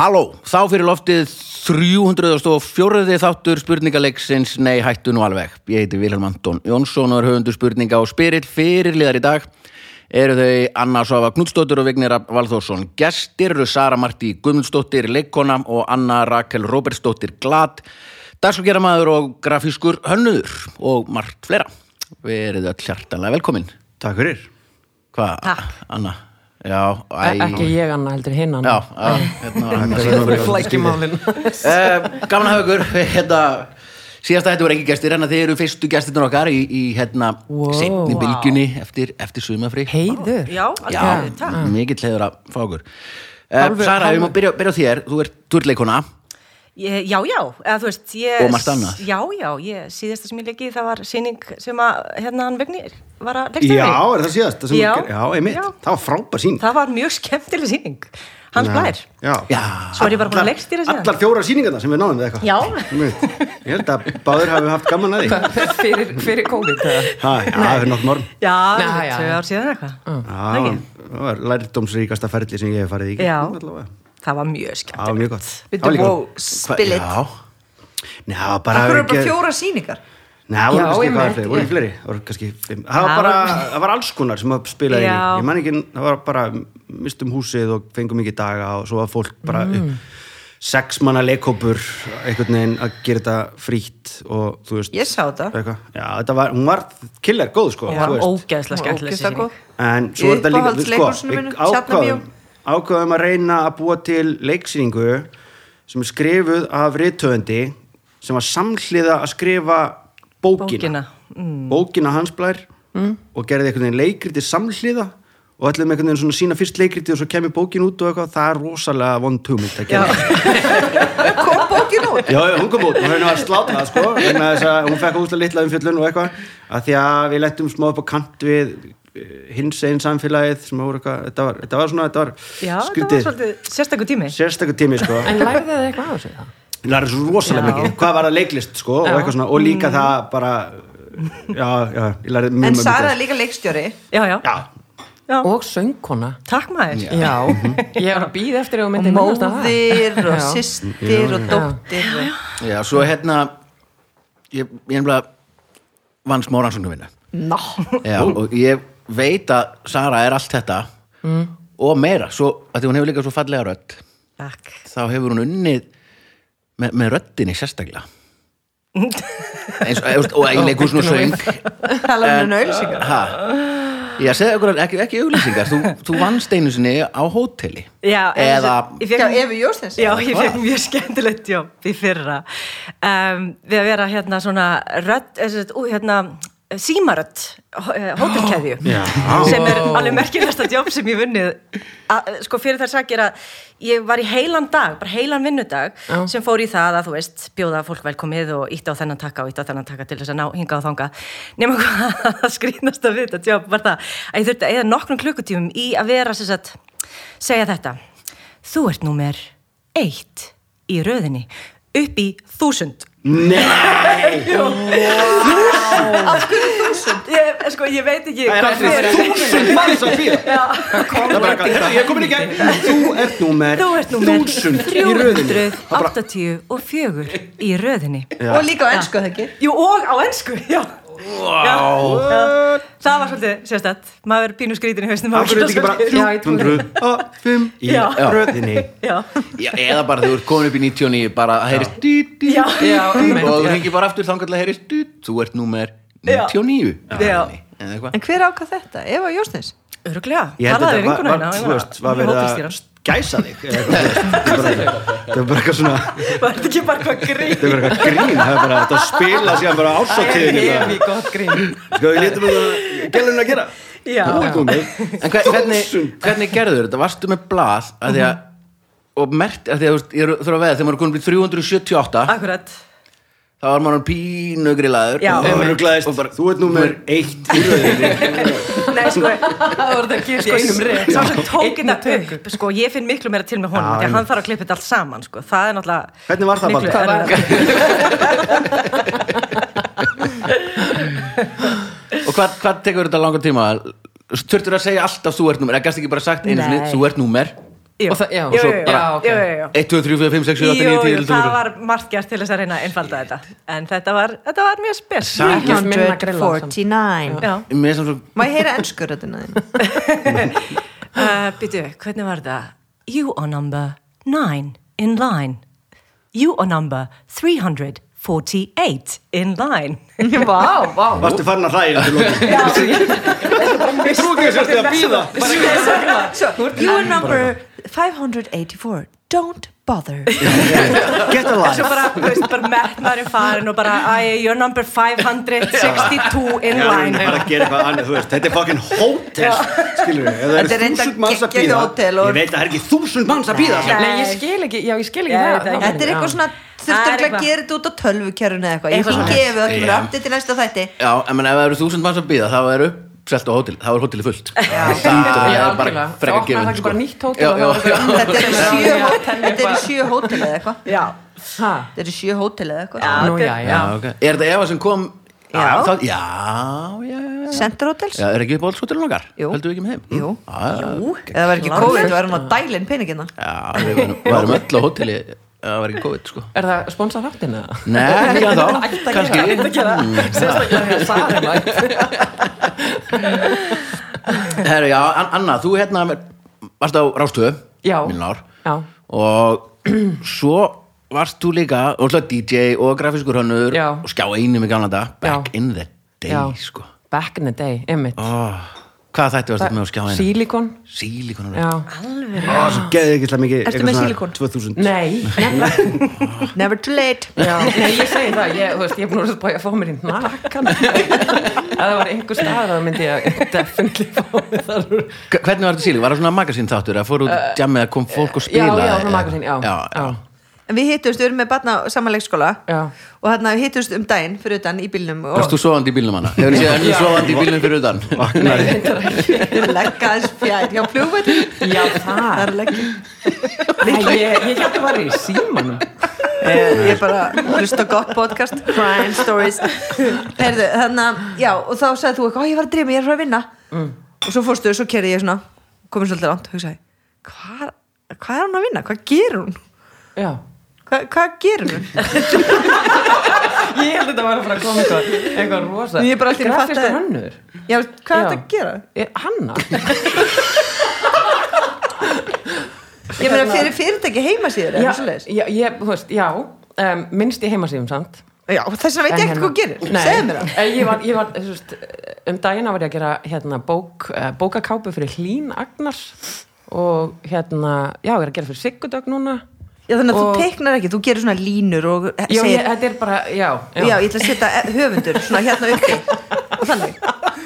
Halló, þá fyrir loftið 304. þáttur spurningaleiksins Nei, hættu nú alveg. Ég heiti Vilhelm Anton Jónsson og er höfundur spurninga og spyrill fyrirliðar í dag. Eru þau Anna Svafa Knudstóttir og Vignir Valþórsson. Gestir eru Sara Martí Guðmundsdóttir leikkona og Anna Rakel Róbertsdóttir Glad. Dagsfólkgeramaður og grafískur hönnuður og margt fleira. Verið öll hjartanlega velkomin. Takk fyrir. Hvað, Takk. Anna? Já. E- Ekki ég Anna, heldur hinn Já, Anna já, hérna var Anna síðan. Flækjumálin. Gaman að hafa ykkur hérna, síðasta þetta voru ekki gestir en þeir eru fyrstu gestirnir okkar í, í hérna Wow. setni bylgjunni eftir, eftir sumafri Heiður. Já, Já, mikill heiður að fá okkur. Hálfu- Sara, við hálfu- má byrja, byrja á þér. Þú ert turleikona Ég, já, já, eða þú veist ég, Og margt annað. Já, já, ég, síðasta sem ég leikið það var sýning sem að hérna hann Vignir var að Já, leikstjóri er það síðast? Það sem Já. já, einmitt. Já. Það var frábær sín. Það var mjög skemmtileg sýning Hans Blær Já. Já, Svo er ég bara búin að leikstýra síðan Allar fjóra síningarna sem við náðum við eitthvað. Já, Einmitt. Ég held að báður hafi haft gaman að því. Fyrir, fyrir COVID eða? Ha, já, það er nokk morgun. já, já, já. ár síðan eitthvað Já, Ekki? það var lærdómsríkasta ferli sem ég hef farið í. Já. Það var mjög Það var skemmtilegt mjög gott. Byrju, Það var líka- wow, spill it. já, Nei, það var bara... Það eru bara fjóra sýningar Nei, það voru Já, kannski einmitt, hvað fleiri, voru ég- ekki fleiri, það voru kannski fimm. Það var Það bara, var- það var alls konar sem að spilaði inn í. Já. Ég man ekki, það var bara mistum húsið og fengum ekki daga og svo var fólk bara Mm. sex manna leikhópur einhvern veginn að gera þetta frítt og þú veist. Ég sá þetta. Eitthvað. Já, þetta var, hún var killer góð sko, Það þú var veist. ógeðslega skemmtileg Ógeðslega sýning góð. En svo er þetta líka, sko, við mínu, Tjarnarbíó. ákvaðum, ákvaðum að reyna að búa til leiksýningu sem er skrifuð af rithöfundi sem var samhliða að skrifa bókina, Bókina, mm. bókina hans blær og gerði einhvern veginn leikriti samhliða og ætlum einhvern veginn svona sína fyrst leikriti og svo kemur bókin út og eitthvað, það er rosalega vond hugmynd að gera. Kom bókin út? Já, hún kom út. Henni var slátrað sko, vegna þess að hún fekk úslega litla umfjöllun og eitthvað, að því að við lettum smá upp á kant við hins einn samfélagið sem voru eitthvað, þetta var, þetta var svona, þetta var já það var skrítið, svolítið sérstakur tími. Sérstakur tími sko, En lærðu þið eitthvað á þessu það? lærðum svo rosalega Já. mikið, hvað var það leiklist sko, og svona, og líka það bara, já, já, ég lærði mjög En mjög Sara mikið. er líka leikstjóri. Já, já, Já, já. Og söngkona. Takk maður. Já, ég er að býða eftir og myndi það. móðir og Já. systir og dóttir og... já, svo hérna ég, ég vann Ná. Já, og ég veit að Sara er allt þetta og meira, svo, að því hún hefur líka svo fallega rödd Takk. þá hefur hún unnið með, með röddinni sérstaklega. Eins og, leikur svona söng. Tala um nöylsingar ha, já, segðu okkur ekki, ekki auglýsingar. Þú, þú vannst einu sinni á hóteli. Já, eða Efi Jóstens já, ég fekk mjög skemmtilegt jobb í fyrra. Um, við að vera hérna svona rödd, hérna símarödd hótelkeðju Já. sem er alveg merkilegasta jobb sem ég vunnið sko fyrir sakir að ég var í heilan dag, bara heilan vinnudag Já. sem fór í það að þú veist bjóða fólk velkomið og ítta á þennan taka og ítta á þennan taka til þess að ná hinga á þanga nema hvað að skrýnast að við þetta jobb var það að ég þurfti að eða nokkrum klukkutímum í að vera sem sagt, segja þetta þú ert númer eitt í röðinni upp í þúsund Nei, af hverju þúsund? Ég, sko, ég veit ekki það er fyrir- þúsund manns að býða Það er bara eitthvað, "Heyrðu, ég komin í gegn Þú ert númer þúsund í röðinni. Það bara- 384 í röðinni. Og líka á ennsku, það ekki? Jú, og á ennsku, já Já. Það var svolítið sérstætt. Maður er pínu skrítin í hausnum hverju er ekki bara Já, ég trúi 305 í röðinni eða bara þegar þú ert komin upp í 99 bara að heyrist og þú hengir bara aftur þangar til að heyrist þú ert númer Já. 99 Já. eða eitthvað. En hver ákvað þetta? Eva Jóstens? öruglega Talaði við þetta var, vinkonu var, að gæsa þig? Eitthvað. Það var bara- það bara eitthvað svona Var þetta ekki bara hvað grín? það var eitthvað grín það var bara að spila síðan bara Það er hefi gott grín. Sko við lítum að gælunum að gera. Já, þú ert númer En hver, hvernig, hvernig gerður þetta? Varstu með blað? Að því að og mert, að því að þú veist, ég er- þurfa að veða þegar maður er komin upp í 378 akkurat þá var maður pínu grillaður. Já. og, og bara, þú ert númer eitt í röðinni. Nei, sko, Það voru þetta að gera sko, einum reyð sá sem tók þetta upp sko, ég finn miklu meira til með honum því að hann þarf að klippa þetta allt saman sko. það er náttúrulega Hvernig var það, miklu erfiðara. og hvað, hvað tekur þetta langar tíma? Þurftur að segja alltaf þú ert númer, eða gæst ekki bara sagt einu sinni, þú ert númer Jú. Og það- já, jú, svo jú, jú, bara- ok. jú, jú, jú. 1, 2, 3, 4, 5, 6, 7, 8, 9, Jú, 10, jú, 11, það 12 var margt gert til þess að reyna að einfalda þetta. En þetta var, þetta var mjög spes. Samt- Ekki minna grilla samt. 149 Já, Mér er samt svo Má ég heyra ennskur þetta byttu, hvernig var það? You are number nine in line. You are number 348 in line. Vá, vá. Varstu farin að lókin? Ég trú ekki að sérstu að býða You are number 584 Don't bother. Get a life. Veist, bara metnaðurinn farin og bara, you're number 562 in Já, line. þetta er fucking hótel, skilur við, Þetta er eru þúsund manns að býða, og- ég veit að það er ekki þúsund manns að býða, ég skil ekki, já, ég skil ekki Já, það, þetta er- það. Þetta er já. eitthvað svona er ekki að gera þetta út á tölvukerfinu eða eitthvað. Ég finn gefið öllum röndi til næsta þætti. Já, en ef það eru þúsund manns að býða þá er uppselt á hótel, þá er hóteli fullt. Það er bara frekar Það gefin það ekki bara nýtt hótel það er. Þetta eru sjö, hótel, eða eitthvað Já, Ha? Þetta eru sjö hótel eða eitthvað. Er þetta Eva sem kom Já. það, já, já, já. Center Hotels Já, er ekki upp á hótelun okkar? Jú. Heldur við ekki með þeim? Jú. Já, Jú, eða var ekki COVID, það var hann að dælinn peningina Já, við varum- öll á hóteli ef það var ekki COVID, sko. Er það sponsað þáttin eða? Nei, ekki að þá, kannski. Sérstaklega þegar Sara mætt. Herru, já, An- Anna, þú hérna varst á Rástöðu Já. ár, Já, og svo varst þú líka og slá DJ og grafiskur hönnur Já. og skjá einum í gamla dag back Já. in the day, já sko. Back in the day, einmitt. Oh, Hvað þætti varst þetta með að skjá einum? Silikon Sílíkonum Já, Ó, svo geði ekki slega mikið eitthvað með svona silikon? 2000 nei Never. Too late. Já, nei, ég segi það, ég, þú veist, ég er búin að spája að fá mér í nakkan Ef það var einhver stað þá myndi ég definitely fá mér þar Hvernig var þetta sílík? Var það svona magasín þáttur? Að fór út uh, jammið að kom fólk og spila? Já, já, svona magasín, já, já, já. En við hittumst, við erum með barna á saman leikskóla Já. Og hérna við hittumst um daginn fyrir utan í bílnum Og Varst þú sofandi í bílnum hana? Hefur þið séð henni sofandi í bílnum fyrir utan? Nei, reyndar ekki leggja þess fjær Já, flugvöldin Já, Það það er leggja Nei, ég, ég hætti að vera í símanum Eh, Ég er bara hlusta á gott podcast Crime stories Herðu, þannig að, já, og þá sagði þú eitthvað "Ó, Ég var að dreyma, ég er frá að vinna Mm. Og svo fórstu, svo kerði ég svona Komið svolítið langt, hugsaði Hvað hva er hún að vinna? Hvað gerir hún? Já Hva, hvað gerir hún? Ég held að þetta var að fara að koma eitthvað eitthvað rosa. Ég er bara allt í einu að fatta- Grafískur hönnur? Já, hvað er þetta að gera? Er- Hanna. Ég meina fyrir fyrirtæki heimasíður Já, já, ég, þú veist, já um, minnst í heimasíðum samt. Já, þess vegna veit ég En ekki hvað þú gerir. Nei, Segðu mér það. Eh, Ég var, ég var þú veist, um dagina var ég að gera hérna, bók, uh, bókakápu fyrir Hlín Agnars og hérna, já, ég er að gera fyrir Sigurdögg núna Já, þannig að Og- þú teiknar ekki, þú gerir svona línur og Já, segir ég, þetta er bara, já, Já, ég ætla að setja höfundur svona hérna uppi. Og þannig.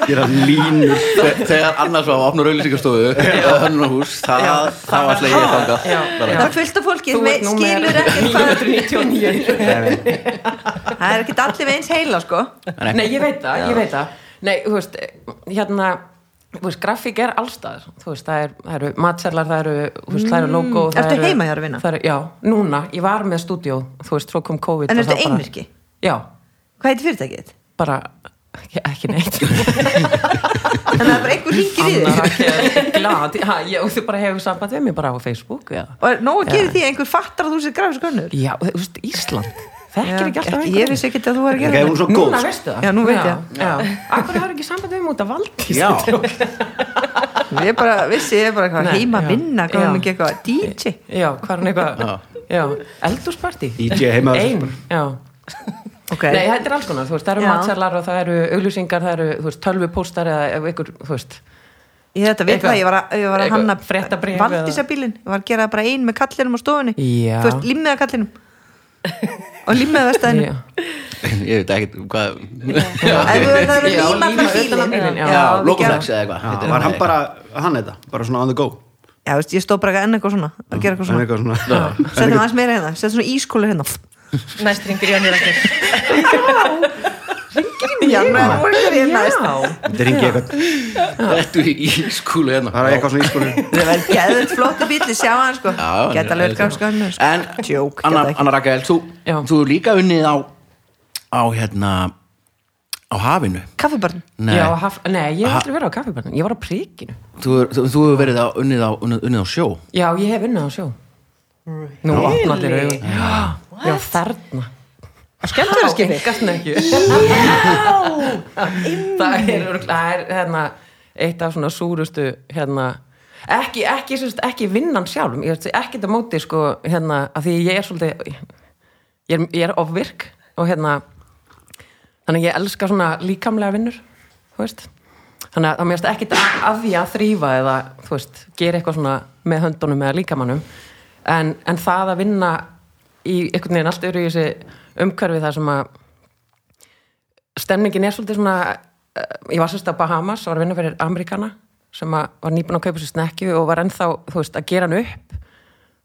Gera línur. Þe- Þegar annars var að opna rauðlýsingastofu og hönnur hús, það, Já, var Já, þangað. Já, Bara- já. Það er fullt af fólki sem skilur ekki hvað 999 Það er ekki allir með eins heila, sko. Nei, ég veit það, ég veit það. Nei, þú veist, hérna veist, grafík er veist, það, er, eru matselar, það eru það eru logo Mm. Eru- heima hjá þér að vinna? eru, Já, núna, ég var með stúdíó þú veist, svo kom COVID En ertu einvirki? Já, Hvað heitir fyrirtækið? bara ekki, ekki neitt. En það er bara einhver ringir í þig. Glad. Ha, ég, og þú bara hefur samband við mig bara á Facebook já, Og er nóg að gera því einhver fattar að þú sér grafis gönnur já þú veist, Ísland þekkir ekki alltaf Ég vissi ekki að þú var að gera er svo góð Núna sko. veistu það? Já, nú veit ég. Akkur har ekki samband við Já. það Ég bara vissi, ég bara hvað heima að já. vinna Hvað hún ekki eitthvað DJ Já, hvað er hann eitthvað? Eldúsparti DJ heima Ein, já. Ok, Nei, þetta er alls konar, þú veist, það eru matselar og það eru auglýsingar, það eru, þú veist, tölvupóstar eða ykkur, þú veist. Ég þetta veit það Ég var að, ég var að hanna fréttabréf Valdísabílin Ég var að gera bara ein með kallinum á stofunni. Já. Þú veist, limmiða kallinum Vestæðinu Já, Ég veit ekki hvað Ef þú verður að Já, líma líma fyrir utan á bílinn bílinn, já. Já, við logoflex gerum- eða eitthvað var hann bara, hann þetta, bara svona on the go? Já, veist, ég stóð bara enn eitthvað svona að gera eitthvað svona. Settum aðeins meira hérna, settum svona ískólu hérna. Næst ringir Jóni Ragnir Já, með ég næst. Þetta ringi eitthvað Þetta í skúlu hérna? Það er eitthvað svona ískólu Það verður geðið flottu bíli, sjá hann sko. Er- Geta grafis gönnur En, Anna, Rakel, þú, er líka unnið á á hérna á hafinu. Kaffibarn Nei, Já, haf, nei, ég hef aldrei verið á kaffibarnum, ég var á príkinu þú, hefur verið á, unnið, á, unnið, unnið á sjó. Já, ég hef unnið á sjó. Nú opna allir augun. Já, Já, þarna Skemmtilega Engasnekju Það er, örugglega- það er hérna, eitt af svona súrustu hérna, ekki, ekki, sérst, ekki vinnan sjálf ég er ekki þetta móti sko, hérna, að því ég er svolítið ég er, ég er ofvirk og hérna þannig að ég elska svona líkamlega vinnur þú veist. Þannig að það mér ekki að því að þrýfa eða þú veist, gera eitthvað svona með höndunum eða líkamannum. En, en það að vinna í einhvern veginn allt öru í þessi umhverfi þar sem að stemningin er svolítið svona eh, ég var sérst að Bahamas var vinna fyrir Amerikana sem var nýbúin að kaupa sér snekju og var ennþá, þú veist, að gera hann upp.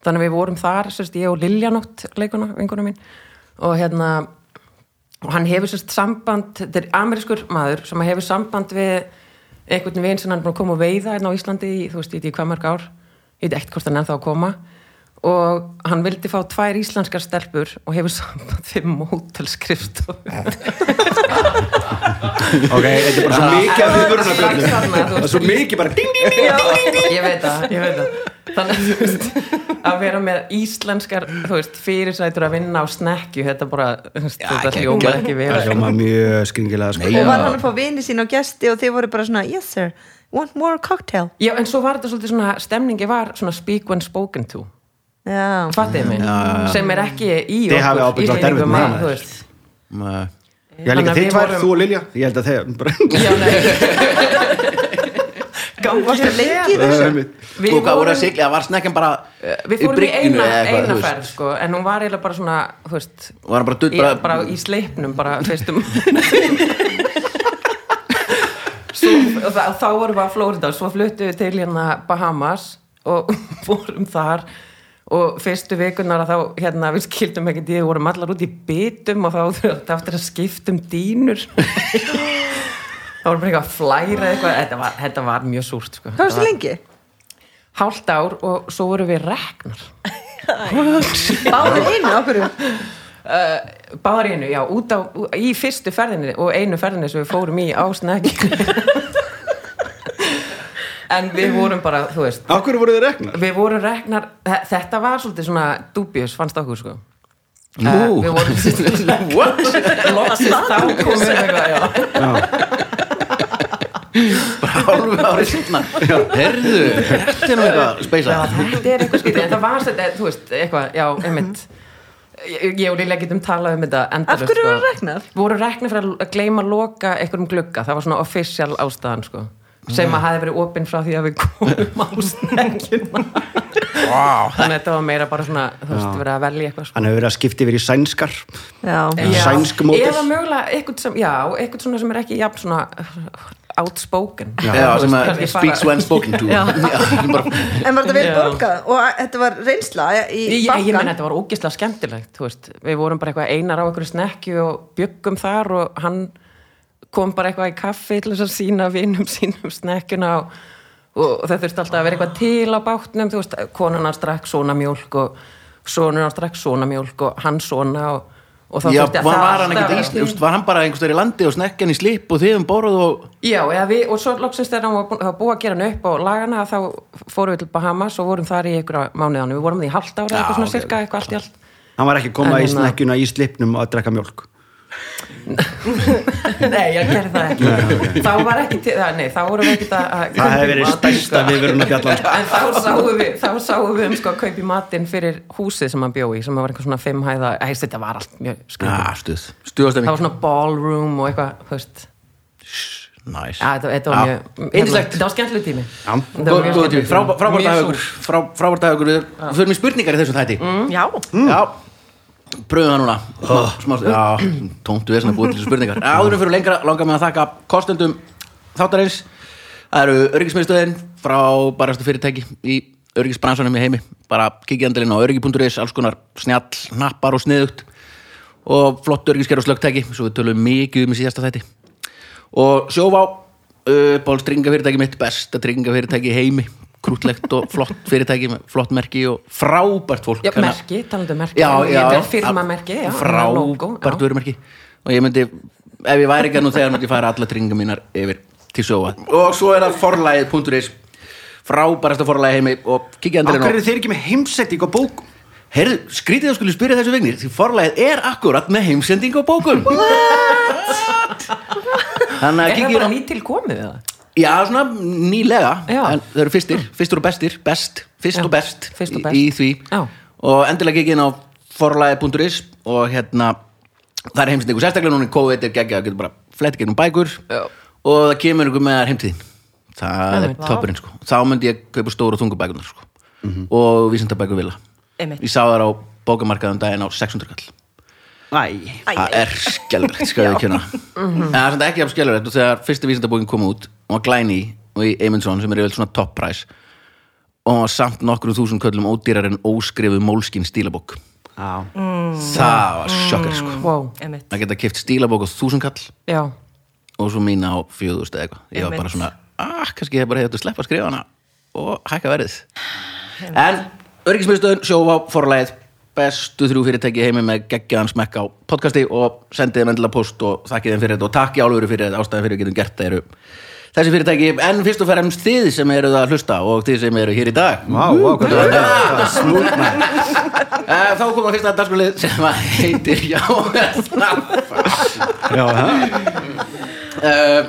Þannig við vorum þar, sérst, ég og Liljanótt leikuna, vinguna mín og hérna og hann hefur sérst samband, þetta er amerískur maður sem hefur samband við einhvern veginn sem hann er búin að koma og veiða hérna á Íslandi í, þú veist, í hvað mörg ár. Ég veit ekkert hvort hann er ennþá að koma og hann vildi fá tvær íslenskar stelpur og hefur samband við mótelskrifstofu. Ok, þetta er bara svo mikið af viðvörunarbjörnum Strax þarna, þú það er svo mikið bara ding, ding, ding, ding. ég veit það, ég veit það. Þannig að að vera með íslenskar þú veist, fyrirsætur að vinna á snekju þetta bara, þetta hljómar ekki vel. Það hljóma mjög skringilega sko. Og var hann að fá vini sín og gesti og þið voru bara svona Yes sir, want more cocktail. Já, en svo var þetta svolítið svona, stemningi var svona speak when spoken to, Já, fattið mig. Sem er ekki í erfitt Íslendingum að, það. þú veist. Já, líka að þið tvær, þú og Lilja. Ég held að þeir varstu lengi í þessu? Við að snekkjan bara Við fórum í eina, eina þú ferð sko, en hún var eiginlega bara svona þú veist, bara í, bara- bara í sleipnum bara fyrstum svo, og þá vorum við að Florida svo fluttum við til hérna Bahamas og vorum þar og fyrstu vikunar að þá hérna við skildum ekki því við vorum allar út í bitum og þá þurfti aftur að skiptum dýnur. Þá vorum bara eitthvað að flæra eitthvað. Þetta var, þetta var mjög súrt sko. Hvað varstu lengi? hálft ár og svo vorum við reknar. Báðir einu, okkur uh, báðar einu, já, út á í fyrstu ferðinni og einu ferðinni sem við fórum í á snakki en við vorum bara, þú veist hverju voru þið reknar? við vorum reknar, þe- þetta var svolítið svona dubious, fannst okkur sko. Nú. uh, við vorum loksist þá komum við eitthvað, já. Bara hálfu ári sinna Herðu, þetta er nú eitthvað speisa þetta er eitthvað en það var þetta, þú veist, eitthvað, já, einmitt. Ég, og Lilja getum talað um þetta Af endalaust, hverju sko. voru reknar? Við vorum reknar fyrir að gleyma að loka einhverjum glugga, það var svona official ástæðan, sko sem að hafi verið opinn frá því að við komum á snekkjuna. Wow. þannig að þetta var meira bara svona þú veist, verið að velja eitthvað sko. hann hefur verið að skipta yfir í sænskar. Já, Já, sænsk módel. eða mögulega eitthvað sem, já, eitthvað svona sem er ekki jafn svona outspoken. Já, Þú sem að speaks when spoken to. Já. bara, En var þetta vel Já. borgað? Og að- þetta var reynsla í Ég, ég meina þetta var ógislega skemmtilegt þú veist, við vorum bara eitthvað einar á einhverju snekju og byggum þar og hann kom bara eitthvað í kaffi til þess að sína vinum sínum snekkjuna og, og það þurfti alltaf að vera eitthvað til á bátnum þú veist, konan hans drakk svona mjólk og sonur hans drakk svona mjólk og hann svona og, og þá þurfti var, það var hann ekkert að í Ísland var hann bara einhverstaður í landi og snekkjan í slip og þið um bóruð og Já, við, og svo loksins þegar hann var búið að gera hann upp og lagana þá fórum við til Bahamas og vorum þar í einhverja mánuðan við vorum því hálft ára Já, eitthvað svona ok. sirka eitthvað allt í allt. hann var ekki að koma En í hérna- snekkjuna í slipnum að drekka mjólk Nei, ég gerði það ekki. Þá var ekki til, það, nei, þá vorum við ekki að það hefði verið stærsta viðvörun að bjallan. En þá sáum við, þá sáum við um sko að kaupa í matinn fyrir húsið sem hann bjó í sem var eitthvað svona fimm hæða, æst þetta var allt mjög skrifin ja, stuð, Það var svona ballroom og eitthvað, þú veist. Ja, þetta, var Já. mjög Yndislegt. Þetta var skemmtileg tími. Góð tími, frábært frá- frábært dagur við förum í spurningar í þessum þætti. Já, Já, pröfum það núna. Smá- smá- Já, tóntu við svona búið til þessu spurningar. Áðurum fyrir lengra langar mig að þakka kostendum þáttarins. Það eru öryggismiðstöðin frá barastu fyrirtæki í öryggisbransanum í heimi. Bara kikið andilinn á öryggi.is alls konar snjall, nappar og sniðugt. Og flott öryggisker og slögtæki svo við tölum mikið um í síðasta þætti. Og sjóvá uh, ból stringafyrirtæki mitt, besta stringafyrirtæki í heimi krútlegt og flott fyrirtæki með flott merki og frábært fólk. Já, merki, talandi um merki. Já, já, er firmamerki, frábært vörumerki. Og ég myndi ef ég væri ekki að nú þegar myndi ég færa alla tringa mínar yfir til sjóa og svo er það forlæðið.is frábærasta forlæði heimi og kikið Akkur endur eru þeir ekki með heimsetting á bókum? Heyrðu, skrítið að skulle spyrja þessu vignir því forlæðið er akkurat með heimsending á bókum. Þannig að Er það bara nýtt til komið eða? Já, svona nýlega Já. en þau eru fyrstir, fyrstur og bestir best, fyrst Já, og best, fyrst og í- best. í því Já. og endilega kikið inn á forlæði.is og hérna það er heimsendingu sérstaklega núna í COVID er geggja, það getur bara flett gegnum bækur Já. og það kemur ykkur með þær heimtíðin það er Einmitt. toppurinn sko þá myndi ég kaupa stóru og þungu bækunar sko Mhm. og vísindabækur vilja Einmitt. ég sá þar á bókamarkaðum daginn á 600 kall Æ, það er skelverlegt, skal ég kjöna en það er samt ekki af skelverlegt og þegar fyrsta vísindabókin kom út og var glæni og í Eymundsson sem er yfir svona top price og hún var samt nokkrum þúsund köllum ódýrar en óskrifuð mólskin stílabók. Já. Það var sjokkar sko. Wow, að geta kipt stílabók á þúsund kall. Já. Og svo mína á fjöðust eða eitthvað. Ég var bara svona, ah, kannski ég bara hefði að sleppa að skrifa hana og hækka verðið. En öryggismiðstöðun sjófa forlæð bestu þrjú fyrirtæki heimi með geggjaðan smekk á podcasti og sendið þeim endilega post og þakkið þeim fyrir þetta og takk í álfuru fyrir þetta ástæðan fyrir að við getum gert það eru þessi fyrirtæki en fyrst og fremst þið sem eruð að hlusta og þið sem eru hér í dag. Vá, vá, hvað það var smúð maður Eh, þá komum við fyrsta dagskrálið sem að heitir Já Já, ha? uh,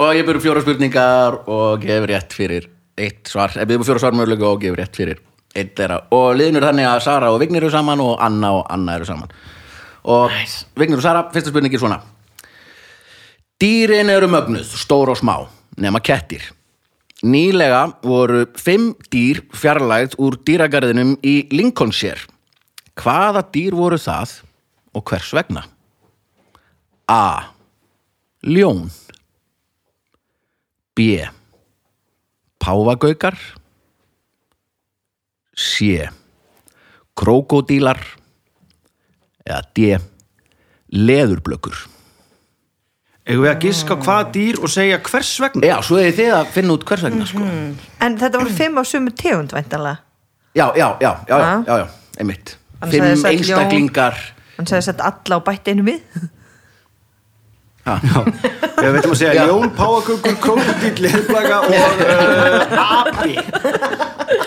og ég byrju fjóra spurningar og gefur rétt fyrir eitt svar, ég byrju fjóra svar mögulega og gefur rétt fyrir eitt þeirra. Og liðin eru þannig að Sara og Vignir eru saman og Anna og Anna eru saman. Og nice. Vignir og Sara, fyrsta spurning er svona. Dýrin eru mögnuð, stór og smá nema kettir Nýlega voru fimm dýr fjarlægð úr dýragarðinum í Lincolnshire Hvaða dýr voru það og hvers vegna? A. Ljón B. Páfagaukar C. Krókódílar eða D. Leðurblökur Eigum við að giska á hvað dýr og segja hvers vegna? Já, svo er þið að finna út hvers vegna sko. En þetta voru fimm á sumu tegund væntanlega? Já, já, já, já, já, já, já, einmitt. Annars Fimm hefði sagt ljón. einstaklingar. Hann sagði sett alla og bætti einu við. Ha. Við veitum að segja Já. ljón, páakökur, krókudýr, leðblaga og uh, api.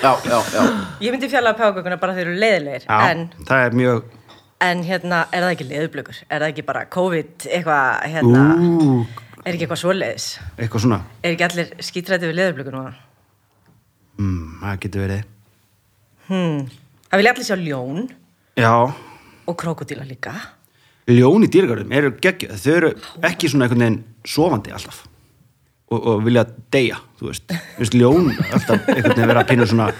Já, já, já. Ég myndi fjalla að págökuna bara þeir eru leiðilegir Já, en, það er mjög en hérna, er það ekki leiðublökur? Er það ekki bara COVID eitthvað, hérna er ekki eitthvað svoleiðis? eitthvað svona. Er ekki allir skítrætti við leiðublökur núna? mm, Það getur verið. Hmm. Það vilja allir sjá ljón. Já, og krókudíla líka. Ljón í dýrgarðum eru geggjöð Þau eru ekki svona einhvern veginn sofandi alltaf. Og, og vilja deyja, þú veist. Ljón alltaf einhvern veginn vera að pínu svona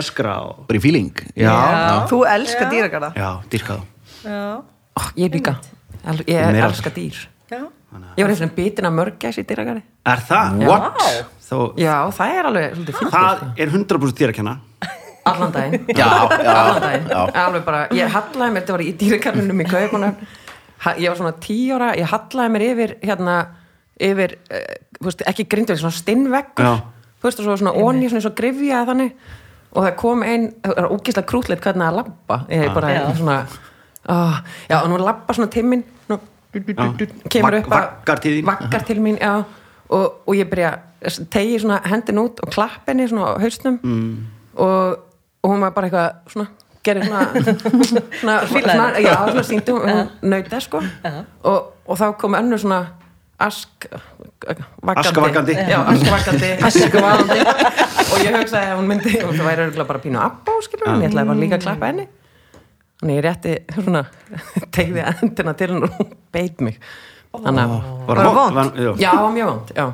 öskra og Bara í feeling. Já, Þú elskar dýragarða. Já, dýrka þá Já, oh, Ég líka, Al- ég Meira. elska dýr. Já. Ég var eftir en bitin af mörgæs í dýragari Er það? What? Þó, Já, það er alveg svolítið fyndið það sko. er 100% þér að kenna Allan daginn. Já, já, Allan daginn. Já. Alveg bara, ég hallaði mér, þetta var í dýrakarnunum í kaupunum Ég var svona tíu ára Ég hallaði mér yfir hérna Yfir, uh, þú veist, ekki grindverk Svona stinnveggur Já. Þú veist, og svo svona onni, svona svo grifja þannig Og það kom ein, það var ógislega krútleit Hvernig að labba. Ég bara Já. svona oh, Já, og nú labba svona til mín nú, du, du, du, du, Kemur upp að vaggar til mín, já. Og, og ég byrja, tegi svona hendin út Og klapp henni svona á hausnum. Mm. og, og hún var bara eitthvað svona gerði svona svona, svona, það. já, svona síndi hún, nauta sko. Og, og þá kom önnur svona ask vaggandi, Askavaggandi. já, askavaggandi, askavaggandi og ég hugsaði að hún myndi og það væri örugglega bara pínu abbá skilur en ég ætlaði bara líka að klappa henni. Þannig ég rétti svona tegði endina til henn og hún beit mig. Þannig að Var Var það? Var- já. já, það var mjög vond, já.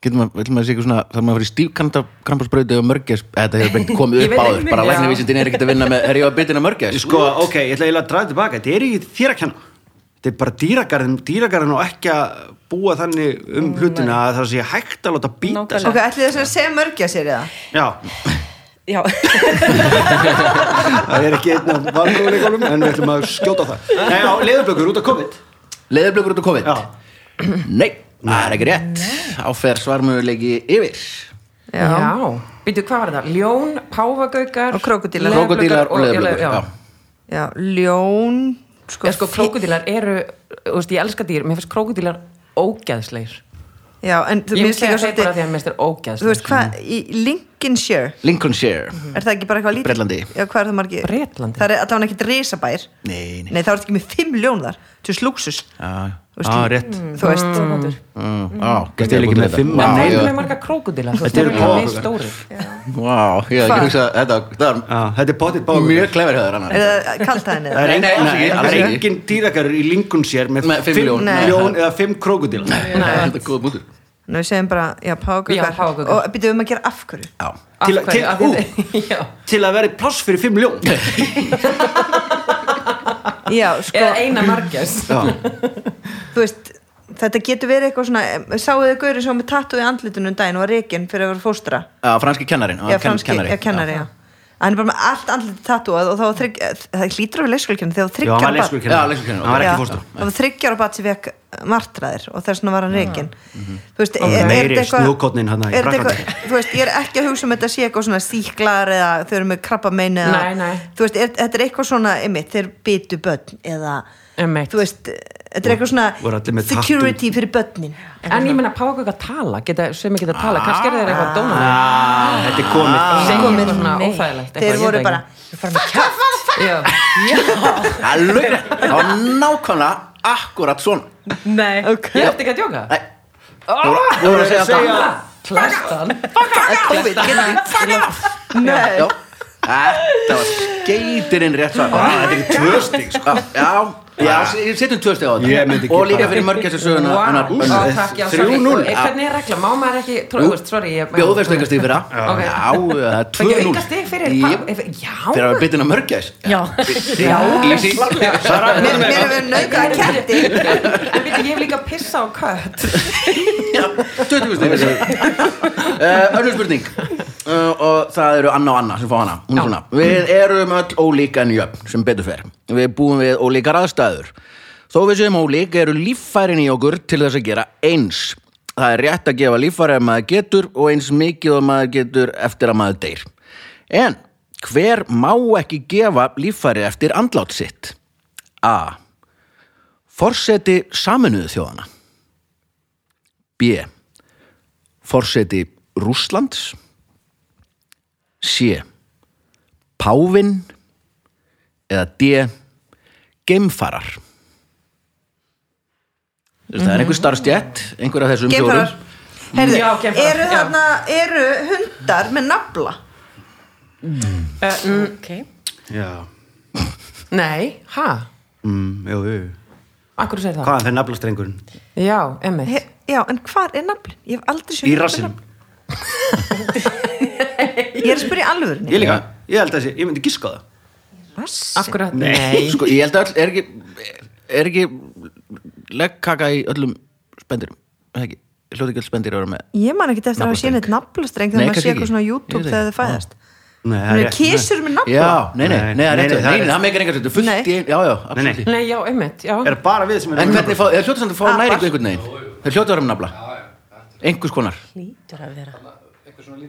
Getur maður, vil maður sé eitthvað svona þarf maður að fara í stífkanta krampasbrauti og mörgæs þetta hefur beint komið upp áður ekki, bara já. læknavísindin er ekkert að vinna með er ég að bitin að mörgæs? Sko, ok, ég ætla að draga tilbaka Þetta er ekki þér að kenna Þetta er bara dýragarðin, dýragarðin og ekki að búa þannig um hlutina að það sé hægt að láta býta Nákvæmlega. sig. Ok, ætli þess að segja mörgja sér það Já, Já, það er ekki einn af valmöguleikunum en við ætlum að skjóta á það. Nei, á, leðurblökur út af COVID. Leðurblökur út á COVID? Já, nei, það er ekki rétt. Áfer svarmöguleiki yfir. Já. Býtu, hvað var það? Ljón, páfagaukar Og krókódílar. krokodílar og leðurblökur já. já. Já, ljón, sko, Eða sko, krókudílar eru, þú veist, ég elska dýr, mér finnst krókudílar ógæðsleir. já, en þú Ég minnst líka að segja bara því svolítið að mér finnst þér ógæðsleir. þú veist hvað, í Lincolnshire. Lincolnshire. Er það ekki bara eitthvað lítið? Bretlandi. já, hvað er það margir? Bretlandi? það er allavega ekki risabær. Nei, nei. Nei, það er ekki með fimm ljón þar. Til slúksus, Já, Þú veist, á, rétt. þú veist. Mm, á, Þetta er ekki með fimm Nei, ég- þú með marga veist, Þetta eru mjög stórir. Vá, ég Hvað? ekki hugsa þetta það Já, þetta er potið er báður mjög klefur þér annar er það kalt það henni? Það er engin, það er dýrakarur í Lincolnshire Með fimm ljón. Nú, við segjum bara, já, Já, págökar og byrjuðum um að gera afhverju Já, Til Af að- til-? Af ú. Já. til að vera pláss fyrir fimm ljón. Já, sko, Eða eina margjast. þú veist þetta getur verið eitthvað svona sáuðu þið gaurið svo með tattu í andlitunum daginn og var reikinn fyrir að vera fóstra? Já, franski kennarin já, franski, já, kennari, já hann er bara með allt andlitið tattuað og þá var þrygg, það hlýtur að vera leikskólkenni þegar hann Hann það var þryggjar og bat sem fekk martraðir og þess vegna var hann er, er meiri þetta eitthvað snjókornin þarna í er þetta eitthvað, þú veist, ég er ekki að hugsa um þetta sé eitthvað svona síklar eða þau eru með krabba eða, Nei, nei. þú veist, er, þetta er eitthvað svona einmitt, þeir bytu börn eða, Einmitt. þú veist þetta er eitthvað svona security fyrir börnin. En ég meina, páfagaugar tala, geta, sem ekki geta tala, kannski er þeir eitthvað dónalega. Ah, Þetta er komið. Segja komið, eitthvað svona nei. óþægilegt. þeir eitthvað, voru bara ekki. Já. Alveg, það var nákvæmlega akkurat svona. Nei. Ég ætti ekki að djóka. Nei, þú voru- að segja þetta Klestan. COVID getur Nei. Já, þetta var skeitirinn rétt svar Ah, Þetta er ekki tvö stík sko. Já, já, já, setjum tvö steg á Ég þetta Og líka fyrir mörgæstur söguna Vá, hennar ó, Önnu. takk, já, Þrjú sorry. núll. Eh, Hvernig er regla? Má maður ekki, trú, þú veist, sorry ég- Bjóð veist eitthvað stig fyrir það Ok. Já, það er tvö Ekki núll auka stig fyrir að að mörgæs. Já. Mér mér er verið nöðgæða ketti En ég hef líka pissa á kött. Já, 20 stig. Uh, Önnur spurning. Uh, og það eru Anna og Anna sem fá hana. Hún er svona, við erum öll ólíka en jöfn sem betur fer. Við búum við ólíkar aðstæður. Þó við séum ólík eru líffærin í okkur til þess að gera eins. Það er rétt að gefa líffæri að maður getur og eins mikið og maður getur eftir að maður deyr. En hver má ekki gefa líffæri eftir andlát sitt? A. Forseti saminuðu þjóðana B. Forseti Rússlands. C. Pávin eða D. Geimfarar Það er einhver starfstjætt einhver af þessum fjórum Heyrðu, Já, eru já. þarna eru hundar með nafla Ok Já, Nei, ha? mm, jú, jú Akkur segir það? Hvaðan fer naflastrengurinn? Já, emmi já, en hvar er naflin? ég hef aldrei séð Í nafla. Ég er að spyrja alvörinni Ég líka, ég held að þessi, ég myndi giska á það. Rassin Akkur að, Nei. nei. Sko, ég held að öll, er ekki er ekki leggkaka í öllum spendirum? Er það ekki, hljóti ekki öll spendir að vera með ég man ekki eftir að hafa séð neitt naflastreng þegar maður sé eitthvað svona á YouTube þegar þið fæðast. Nei, er er kísur með nafla. Já, nei, nei, nei, Nei, það er nei, rétt nei, það Nei, er- nei, það meikar engar þetta fullt Nei. í Já, já, Nei, nei. absolutt. Nei, já, emmitt, já. Er bara við sem En erum hvernig fá, þeir hljóta samt að fá næringu einhvern veginn? Þeir hljóta að vera með nafla. Einhvers konar. Lítur að vera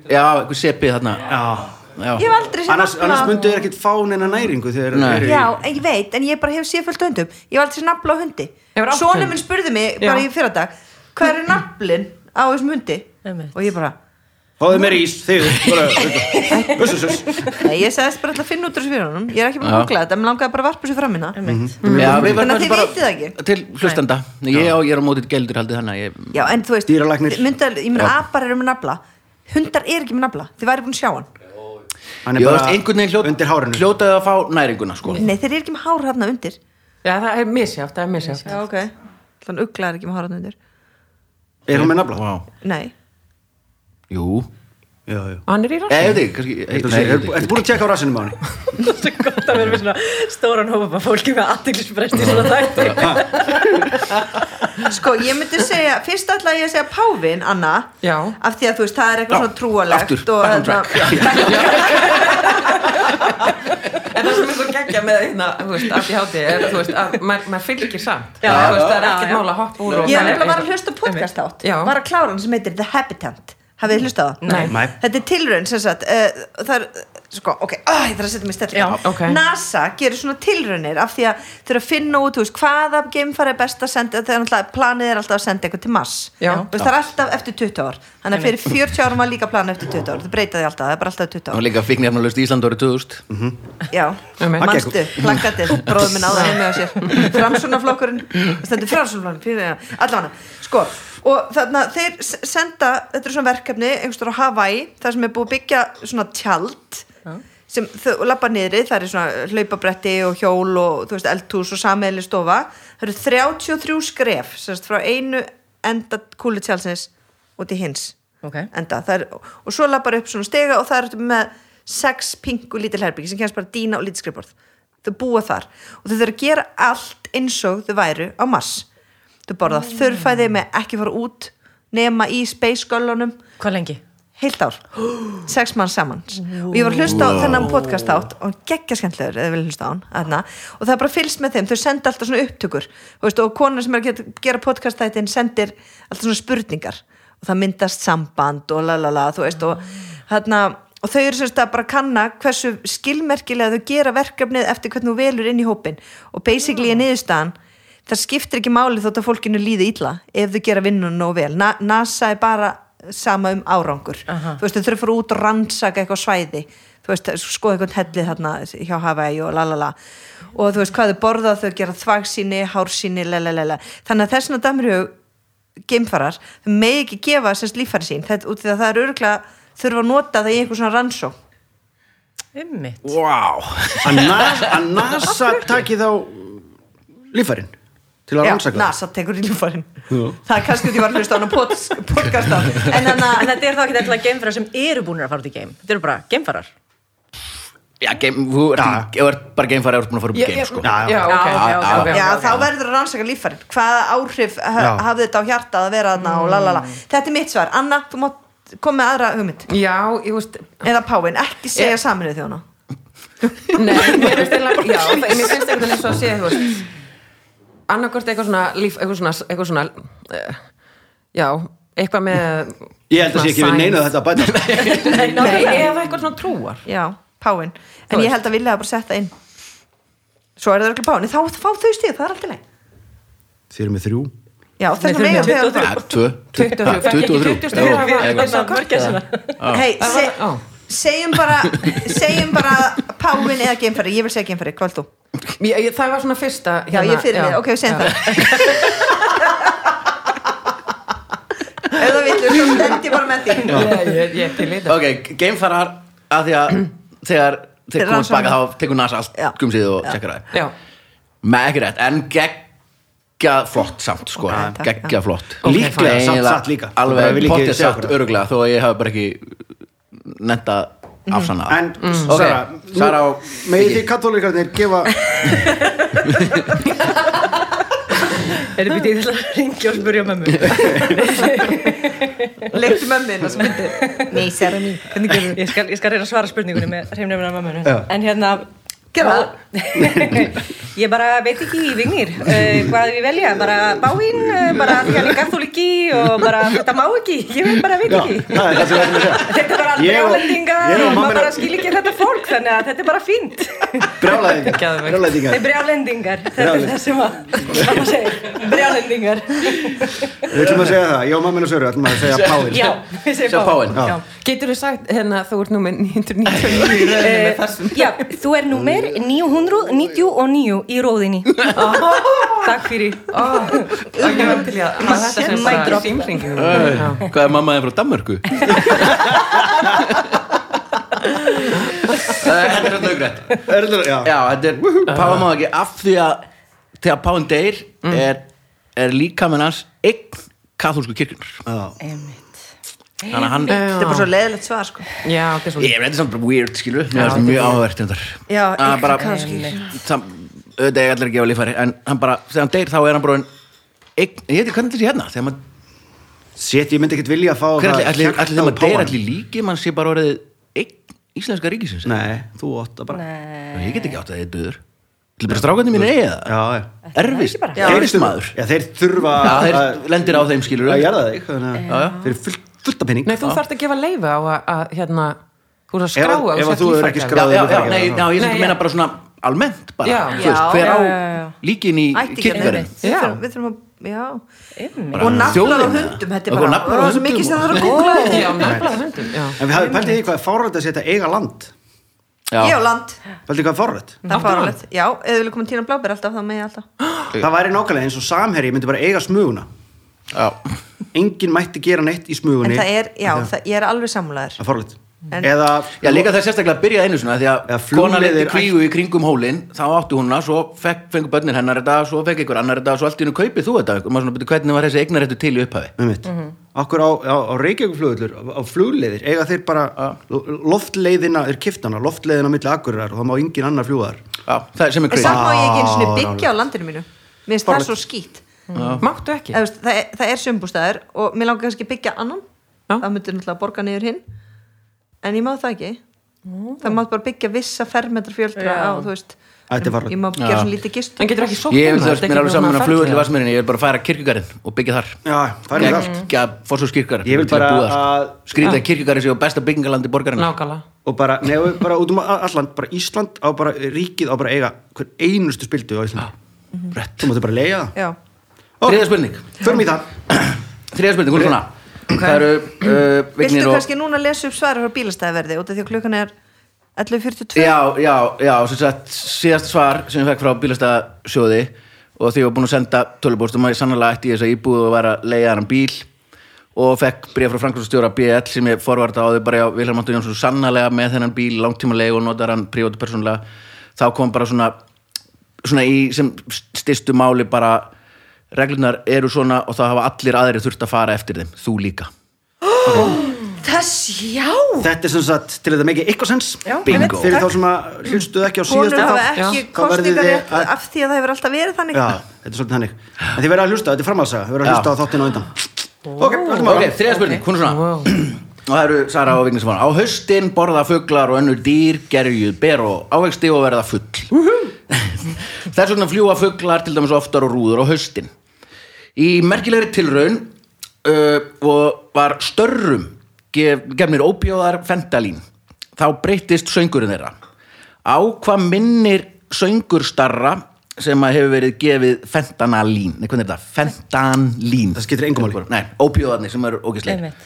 Já, einhver sepið þarna Já, Já, ég hef aldrei séð annars, annars nafla myndu þér ekkit fá neina næringu þegar Nei. þeir eru í- Já, en ég veit, en ég bara hef séð fullt af hundum Ég var aldrei séð nafla á hundi Hefur átt Sónu hund? minn spurði mig Já. bara í fyrradag Hvað er naflin á þessum hundi? Einmitt. Og ég bara, Fáðu mér ís, þegar bara Uss, uss, uss nei, ég sagðist bara alltaf að finna út úr þessu fyrir honum Ég er ekki búin að Já. googla þetta, en mér langaði bara að varpa þessu fram hérna Einmitt. já við Þannig verðum að þið bara vitið það ekki. Til hlustenda Ég á, ég er á mótið gældur haldið þannig að ég Já, en þú veist, Dýralæknir. myndal, ég meina Já. apar eru með nafla Hundar er ekki með nafla, þið væri búin að sjá hann. Hann er veist, bara einhvern veginn hljóta undir hárinu. Hljótaði að fá næringuna, sko. Nei, þeir eru ekki með hár hérna undir. Já, það er misjátt, það er misjátt Já, ok. Þannig ugla er ekki með hár hérna undir. Er hún með nafla? Nei, Jú Hann er í Eða, rassin þig, kannski Ertu er- ég búin að tjekka á rassinum á henni? Það er gott að vera með svona stóran hópa af fólki með aðteglisbrest í svona þætti sko, ég myndi segja Fyrst ætla ég að segja Pávin, Anna Já. Af því að þú veist, það er eitthvað svona trúalegt aftur, og, back on hérna, En það sem er svo geggja með hérna, þú veist, að því hátti er, þú veist, að maður mað fylgir samt Já. Þú veist, það er ekkert já. mál að hoppa úr Ég er var að hlusta podcast átt. Var að klára hann sem heitir The Habitant hafið þið hlustað það? Nei. Nei. Þetta er tilraun sem sagt uh, það er, sko, ok, uh, ég þarf að setja mig stærlega Já, ok. NASA gerir svona tilraunir af því að þau eru að finna út, þú veist, hvaða geimfari er best að senda, þegar náttúrulega planið er alltaf að senda eitthvað til Mars, Já. Þú veist, það er alltaf eftir 20 ár, þannig að fyrir 40 árum var líka planið eftir 20 ár, það breytaði alltaf, það er bara alltaf 20 og ár líka fíknefnalust Ísland árið 2000 Já, Einmitt. manstu, plakatið, bróður minn áður heimi á sér Framsunaflokkurinn, stendur Framsunaflokkurinn allavega, sko og þarna þeir s- senda, þetta er svona verkefni einhverstur á Hawaii, það sem er búið að byggja svona tjald sem þau og labba niðri, það er svona hlaupabretti og hjól og þú veist eldhús og sameðli stofa, það eru 33 skref, sérst frá einu enda kúli tjaldsins og til hins Ok. enda, er, og svo lappar upp svona stega og það er með sex pingu lítil herbyggi sem kemst bara dína og lítið skrifborð. Þau búa þar. Og þau þurfa að gera allt eins og þau væru á mass þau borða þurrfæði með ekki fara út nema í space göllunum Hvað lengi? heilt ár, sex mann saman. Og ég var að hlusta á þennan podcast átt og geggja skemmtilegur eða vil hlusta á hann aðna. og það er bara fylgst með þeim, þau senda alltaf svona upptökur. Veist, og konar sem er að gera podcast þættin sendir alltaf svona spurningar. Og það myndast samband og lalala þú veist og þarna og þau eru semst að bara kanna hversu skilmerkilega þau gera verkefnið eftir hvernig þú velur inn í hópin og basically er niðurstaðan það skiptir ekki máli þótt að fólkinu líði illa ef þau gera vinnun nóg vel. Na NASA er bara sama um árangur. Aha. þú veist þau þurfa að fara út og rannsaka eitthvað svæði. Þú veist, skoða eitthvað hellið þarna hjá Hawaii og lalala og þú veist hvað þau borða, þau gera þvagsýni hársýni, lelelele þannig að þessna dæmur hug geimfarar þau megi ekki gefa sérst líffæri sín. Þetta, út því að það er örgulega þurfa að nota það í einhver svona rannsó Ummitt. wow. að, NASA, taki þá lífærin til að rannsaka það. NASA tekur í líffærin Já. það er kannski út í var að hlusta á hana pod- podcast á en að þetta er þá ekki eitthvað geimfarar sem eru búinir að fara út í geim. Þetta eru bara geimfarar. Já, game, þú ert, bara geimfari ef þú ert búin að fara upp í já, sko. Já, já. já, þá verður að rannsaka líffærin hvaða áhrif hafði þetta á hjarta að vera þarna og lalala þetta er mitt svar, Anna, þú mátt koma með aðra hugmynd Já, ég veist eða Páin, ekki segja Ég- saminuð þjóna Nei, mér finnst það- mér finnst eitthvað eins og að sé, annarkvort eitthvað svona líf, eitthvað svona, eitthvað svona uh, já, eitthvað með ég held að sé ekki við neina þetta að bæta Nei, eða eitthvað svona trúar Já, Páin, en Þú ég held að vilja bara setja inn svo er það ekki Páin, þá fá þau stíð, það er alltaf leið þeir eru með þrjú Já, Nei, þess þau að eru mega með þegar 23. Ja, tvö 23, Ha, fekk ekki 23. 23. Jú, Það var- eitthvað. Eitthvað mörgæsina. Hei, Það segjum bara segjum bara Páin eða geimfæri, ég vil segja geimfæri, hvað vil þú? ég, ég, Það var svona fyrsta Já, ég er fyrir mig, ok, við segjum það. Ef það villu, svo stend ég bara með því. Ég, ég, ég til í þetta. Ok, geimfarar að því að þegar þeir komast baka þá tekur NASA allt Já. gumsið og Já. tjekkar það. Já, með ekki rétt, en geggja flott samt sko, geggja já. flott. Líklega, Eiginlega samt satt líka. Bara alveg vil ekki pottið segja satt það. öruglega þó að ég hafa bara ekki nefnt að afsanna það. en Mm. Ok, Sara, Viki. þið kattólikarnir gefa Er þið býtið að ringja og spurja mömmu? Leiktu mömmin og myndi Nei, Sara mín? Ég skal, ég skal reyna að svara spurningunni með hreimnefnina mömmunu. Já. En hérna... Ég bara veit ekki í vignir uh, hvað við velja, bara báinn uh, bara því hann er katholiki og bara þetta má ekki, ég bara veit já, ekki. það er þetta er bara brjálendingar og maður bara skil ekki þetta fólk þannig að þetta er bara fínt. Brjálæðingar. Brjálendingar, þetta er það sem að mamma segir, brjálendingar við ætlum að segja það, ég og mamma og Söru ætlum að segja Páin Getur þú sagt hérna þú ert númer 999 í röðinu með Eh, þessum Já, þú er númer 999 í róðinni Takk fyrir. Og ég var til að þetta sem bara Æ, Hvað er mamma þið frá Danmörku? Þetta er þetta Er þetta- já. Já, þetta er Páfa má ekki af því að þegar Páfinn deyr er, er líka með hans einn kathólsku kirkjunar Já. Þannig að hann Þetta er bara svo leðilegt svar sko. Já, er svo Ég veit, þetta er samt bara weird, skilu Mér finnst það mjög áhverst þetta Já, Að einn bara sam- Auðvitað ég allir að gefa líffæri En hann bara, þegar hann deyr þá er hann bara ein, einn, Ég veit ekki hvernig þetta sé hérna? Þegar maður, Sétt, ég myndi ekkert vilja að fá það allir, hjarta allir þegar úr maður deyr páfanum. allir líki mann sé bara orðið einn íslenska ríkisins? Nei, þú átt að bara. Ég get ekki átt að þið er döður Til bara strákandi mín það? Já Erfist, maður. Já, þeir þurfa Já, þeir að- lendir á þeim skilur að að þeir fullt fullt af penning Nei, þú þarft að gefa leifu á að, að hérna, þú er að Ef skrá að- að ef þú er ekki ekki nei, ég meina bara svona almennt bara, Já. þú veist, Já, hver já, á líkin í kirkjugarðin Við Já. þurfum- við þurfum að, og þjóðina. hundum þetta er bara, er svo mikið sem það er að já. en við hafum pæltið í hvað er fárrætt að setja eiga land? Já. ég á land, pæltið í hvað er fárrætt það er faralegt já, eða vilja koma tína blábir alltaf það með ég alltaf það væri nákvæmlega eins og samherji myndi bara eiga smuguna. Já. Enginn mætti gera neitt í en smugunni það er, já, það, ég er alveg samlaður það er fárrætt En- eða Já, líka það er sérstaklega að byrja einu svona því að kona leti kvíu í kringum hólinn þá átti hún það, svo fekk, fengur börnin hennar þetta svo fekk einhver annar þetta, svo allt í hennu kaupið þú þetta. Og maður svona byrja hvernig var þessi eignaréttu til í upphafi? Um mitt okkur á, á, á Reykjavíkflugullur á, á flugleiðir eiga þeir bara loftleiðina, er kiftana loftleiðina milli akkurar og það má engin annar fljúðar Já, það er sem er en samt má ég ekki einu Já, sinni byggja á landinu mínu. Mér finnst það svo skýt Máttu ekki? Veist, það, er- það er sumbústæður og mér langar kannski að byggja annan. Já. það myndir náttúrulega að borga niður hinn. En ég má það ekki. Það má bara byggja vissa fermetra fjöldra á, þú veist er ég má gera svona lítið gist. En getur ekki sótt Ég um vil það? þess, mér er alveg saman að flugulli vassmerinni, ég vil bara færa kirkjugarinn og byggja þar. Já, það er það Gekka fórsús kirkjugarinn Ég vil bara að- Skrýta að kirkjugarinn séu besta byggingalandi borgarinn og bara, neðu, bara út um alland bara Ísland á bara, ríkið á bara að eiga hver einustu spildu á Íslandi. Rétt. Þú máttu bara leiða það. Já, Þriða spurning. Förum í það. Þriða spurning, hún er svona. Það eru uh, Vignir viltu og kannski núna lesa upp svara frá bílastæðverði út af því að klukkan er 11.42 Já, já, já, sem sagt síðast svar sem ég fekk frá bílastæðasjóði og því ég var búin að senda tölubóstum að ég sannlega ætti í þess að íbúið og var að leiða hann bíl og fekk bréf frá Frankfurtstjóra BL sem ég forvarta á þau bara já, Vilhelm Anton Jónsson sannlega með þennan bíl langtíma leið og notar hann prívátu persónulega. Þá kom bara svona svona í sem stystu máli bara reglunar eru svona og þá hafa allir aðrir þurft að fara eftir þeim, þú líka. Þess, já. Þetta er sem sagt til það mikið eitthvað sens. Já, Bingo. einmitt. fyrir þá sem að hljustuðu ekki á konur síðasta hafa ekki kostningarétt að- af því að það hefur alltaf verið þannig. Já, þetta er svolítið hannig en þið verða að hlusta, þetta er framhalsaga þið verða að Já. hlusta á þáttinu á undan. Ok, höldum Ok, áfram. þriða spurning, hún er svona. Wow. og það eru Sara og Vignis á haustin borða fuglar og önnur dýr gerjuð, ber og ávexti og verða full. Þess vegna fljúa fuglar til dæmis oftar og rúður á haustin í merkilegri tilraun uh, og var störrum gef, gefnir óbjóðar fentalín. Þá breyttist söngurinn þeirra. Á hvað minnir söngur starra sem að hefur verið gefið fentanalín, nei hvernig er þetta? Fentanlín. Það skiptir engu máli. Nei, óbjóðarnir sem eru Einmitt.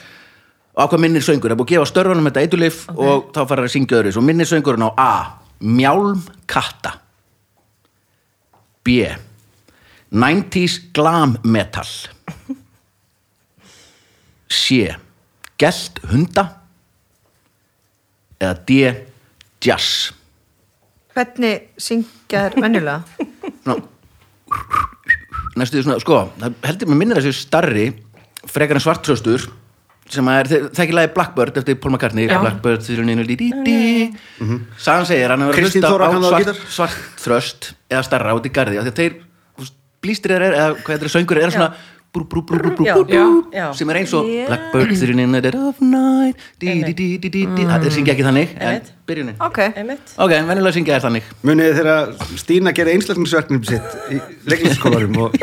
og á hvað minnir söngur, það er búið að gefa störfunum þetta eitulif og þá fara að syngja öðru og minnir söngurinn á A. Mjálm katta B 90s glam metal. C Gelt hunda eða D Jazz. Hvernig syngja þær venjulega? Svona næstu því svona, sko, það heldur mér minnir þessu starri frekar en svartröstur sem að er, það ekki lagi Blackbird eftir Paul McCartney Já. Blackbird, þýruninu, dí, dí, dí Sagan segir, hann hefur hlusta á svart, gítar. svartröst eða starra út í garði, af því að þeir blístrir er, eða hvað þetta er söngur er svona brú, brú, brú, brú, brú, sem er eins og Já. Blackbird, þýruninu, dead of night. Það er syngja ekki þannig, en Einmitt. byrjunin. Ok, Einmitt. ok, en venjulega syngja er þannig. Munið þegar Stína gerði einslækningsverknum sitt í leiklingsskólarum og,